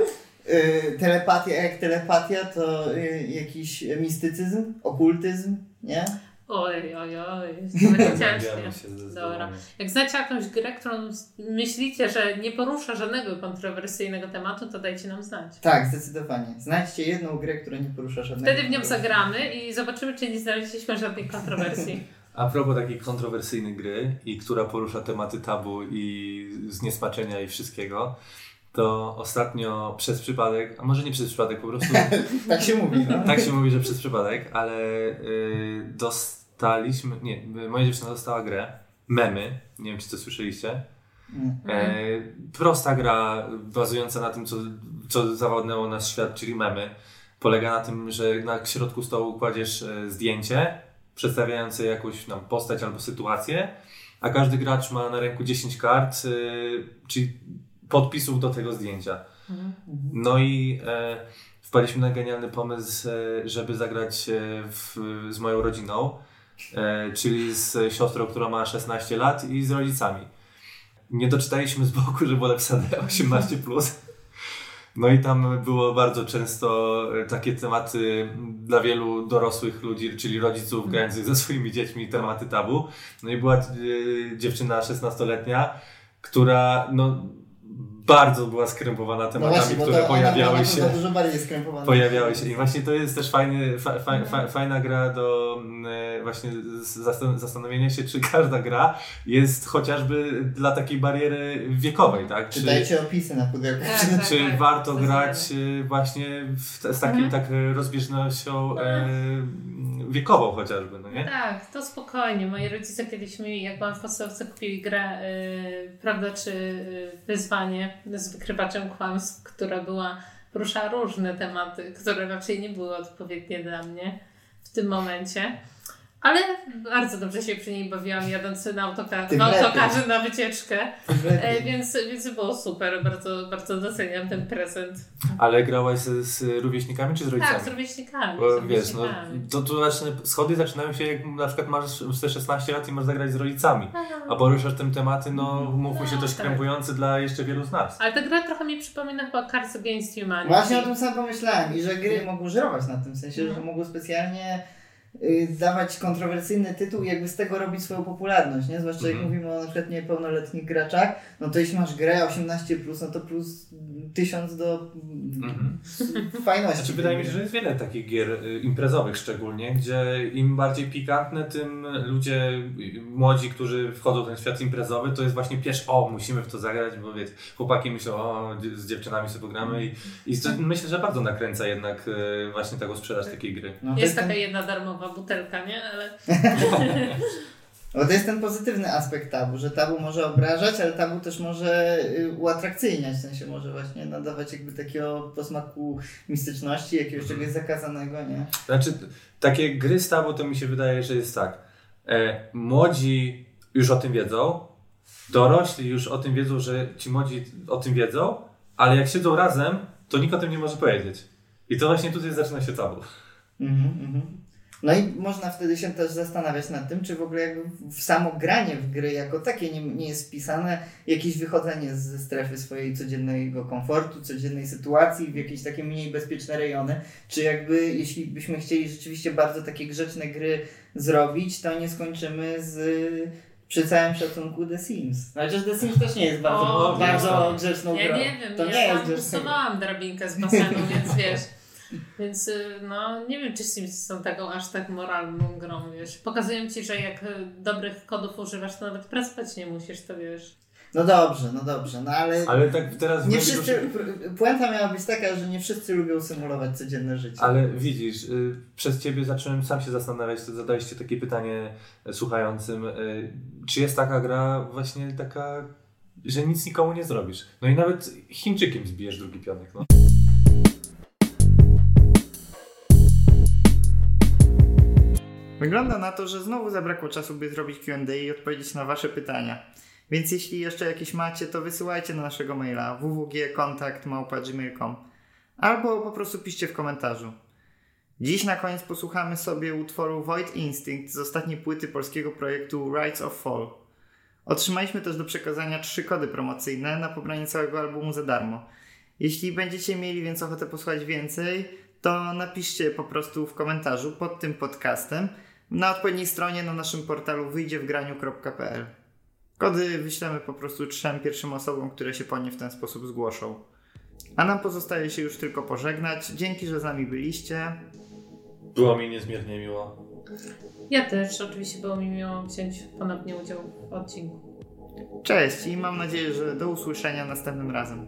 Yy, telepatia, jak telepatia, to yy, jakiś mistycyzm, okultyzm, nie? Oj, oj, oj, ciężkie. Dobra. Jak znacie jakąś grę, którą myślicie, że nie porusza żadnego kontrowersyjnego tematu, to dajcie nam znać. Tak, zdecydowanie. Znajdźcie jedną grę, która nie porusza żadnego Wtedy w nią zagramy i zobaczymy, czy nie znaleźliśmy żadnej kontrowersji. A propos takiej kontrowersyjnej gry i która porusza tematy tabu i zniesmaczenia i wszystkiego, to ostatnio przez przypadek, a może nie przez przypadek, po prostu. tak się mówi. No? Tak się mówi, że przez przypadek, ale yy, dostaliśmy. Nie, moja dziewczyna dostała grę. Memy. Nie wiem, czy to słyszeliście. Mm. E, prosta gra bazująca na tym, co, co zawodnęło nasz świat, czyli memy. Polega na tym, że na środku stołu kładziesz e, zdjęcie przedstawiające jakąś nam postać albo sytuację, a każdy gracz ma na ręku 10 kart, yy, czyli podpisów do tego zdjęcia. Mhm. No i e, wpadliśmy na genialny pomysł, e, żeby zagrać e, w, z moją rodziną, czyli z siostrą, która ma 16 lat i z rodzicami. Nie doczytaliśmy z boku, że było napisane 18+. Plus. No i tam było bardzo często e, takie tematy dla wielu dorosłych ludzi, czyli rodziców mm. grających ze swoimi dziećmi, tematy tabu. No i była e, dziewczyna 16-letnia, która no, bardzo była skrępowana no tematami, no właśnie, które pojawiały się. Dużo bardziej skrępowana. Pojawiały się. I właśnie to jest też fajny, fa, fa, fa, fajna gra do mm, e, właśnie zastanowienia się, czy każda gra jest chociażby dla takiej bariery wiekowej, tak? Czy, czy dajcie opisy na pudełku. Tak, czy, tak, czy tak, warto grać e, właśnie w, z takim mhm. tak rozbieżnością e, wiekową chociażby, no nie? Tak, to spokojnie. Moi rodzice kiedyś mi, jak byłam w podstawce, kupili grę, yy, prawda, czy yy, wyzwanie z wykrywaczem kłamstw, która była, porusza różne tematy, które raczej nie były odpowiednie dla mnie w tym momencie. Ale bardzo dobrze się przy niej bawiłam, jadąc na autokar w autokarze na wycieczkę. E, więc, więc było super. Bardzo, bardzo doceniam ten prezent. Ale grałaś z, z rówieśnikami czy z rodzicami? Tak, z rówieśnikami. Bo, z wiesz, no, to, to znaczy, schody zaczynają się, jak na przykład masz 16 lat i masz zagrać z rodzicami. Aha. A poruszasz tym tematy, no mówmy no, się, dość tak. krępujące dla jeszcze wielu z nas. Ale ta gra trochę mi przypomina chyba Cards Against Humanity. Właśnie o tym sam pomyślałem i że gry mogą żerować na tym, sensie, że mhm. mogą specjalnie dawać kontrowersyjny tytuł i jakby z tego robić swoją popularność, nie? Zwłaszcza jak Mhm. mówimy o na przykład niepełnoletnich graczach, no to jeśli masz grę 18+, no to plus 1000 do Mhm. fajności. Znaczy, wydaje mi się, że jest wiele takich gier y, imprezowych szczególnie, gdzie im bardziej pikantne, tym ludzie y, młodzi, którzy wchodzą w ten świat imprezowy, to jest właśnie pierwszy, o musimy w to zagrać, bo wiecie, chłopaki myślą, o z dziewczynami sobie pogramy i, i to, myślę, że bardzo nakręca jednak y, właśnie taką sprzedaż takiej gry. No, Jest ten- taka jedna darmowa butelka, nie? Ale Bo to jest ten pozytywny aspekt tabu, że tabu może obrażać, ale tabu też może y, uatrakcyjniać, w sensie może właśnie nadawać jakby takiego posmaku mistyczności, jakiegoś czegoś zakazanego, nie? Znaczy, takie gry z tabu to mi się wydaje, że jest tak. E, młodzi już o tym wiedzą, dorośli już o tym wiedzą, że ci młodzi o tym wiedzą, ale jak siedzą razem, to nikt o tym nie może powiedzieć. I to właśnie tutaj zaczyna się tabu. Mhm, mhm. No i można wtedy się też zastanawiać nad tym, czy w ogóle jakby w samo granie w gry jako takie nie, nie jest wpisane jakieś wychodzenie ze strefy swojej codziennego komfortu, codziennej sytuacji w jakieś takie mniej bezpieczne rejony, czy jakby jeśli byśmy chcieli rzeczywiście bardzo takie grzeczne gry zrobić, to nie skończymy z przy całym szacunku The Sims. Chociaż The Sims też nie jest bardzo, O, bardzo grzeczną ja grą. nie wiem, to ja nie jest tam drabinkę z basenu, więc wiesz. Więc y, no, nie wiem, czy Sims są taką aż tak moralną grą, wiesz. Pokazują ci, że jak y, dobrych kodów używasz, to nawet pracować nie musisz, to wiesz. No dobrze, no dobrze, no ale... Ale tak teraz... Nie wszyscy, że- puenta miała być taka, że nie wszyscy lubią symulować codzienne życie. Ale widzisz, y, przez ciebie zacząłem sam się zastanawiać, to zadaliście takie pytanie e, słuchającym, y, czy jest taka gra właśnie taka, że nic nikomu nie zrobisz. No i nawet Chińczykiem zbijesz drugi pionek, no. Wygląda na to, że znowu zabrakło czasu, by zrobić Q&A i odpowiedzieć na Wasze pytania. Więc jeśli jeszcze jakieś macie, to wysyłajcie na naszego maila www.kontakt.gmail.com albo po prostu piszcie w komentarzu. Dziś na koniec posłuchamy sobie utworu Void Instinct z ostatniej płyty polskiego projektu Rights of Fall. Otrzymaliśmy też do przekazania trzy kody promocyjne na pobranie całego albumu za darmo. Jeśli będziecie mieli więc ochotę posłuchać więcej, to napiszcie po prostu w komentarzu pod tym podcastem na odpowiedniej stronie na naszym portalu wyjdziewgraniu.pl. Kody wyślemy po prostu trzem pierwszym osobom, które się po nie w ten sposób zgłoszą. A nam pozostaje się już tylko pożegnać. Dzięki, że z nami byliście. Było mi niezmiernie miło. Ja też, oczywiście było mi miło wziąć ponownie udział w odcinku. Cześć i mam nadzieję, że do usłyszenia następnym razem.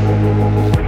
Thank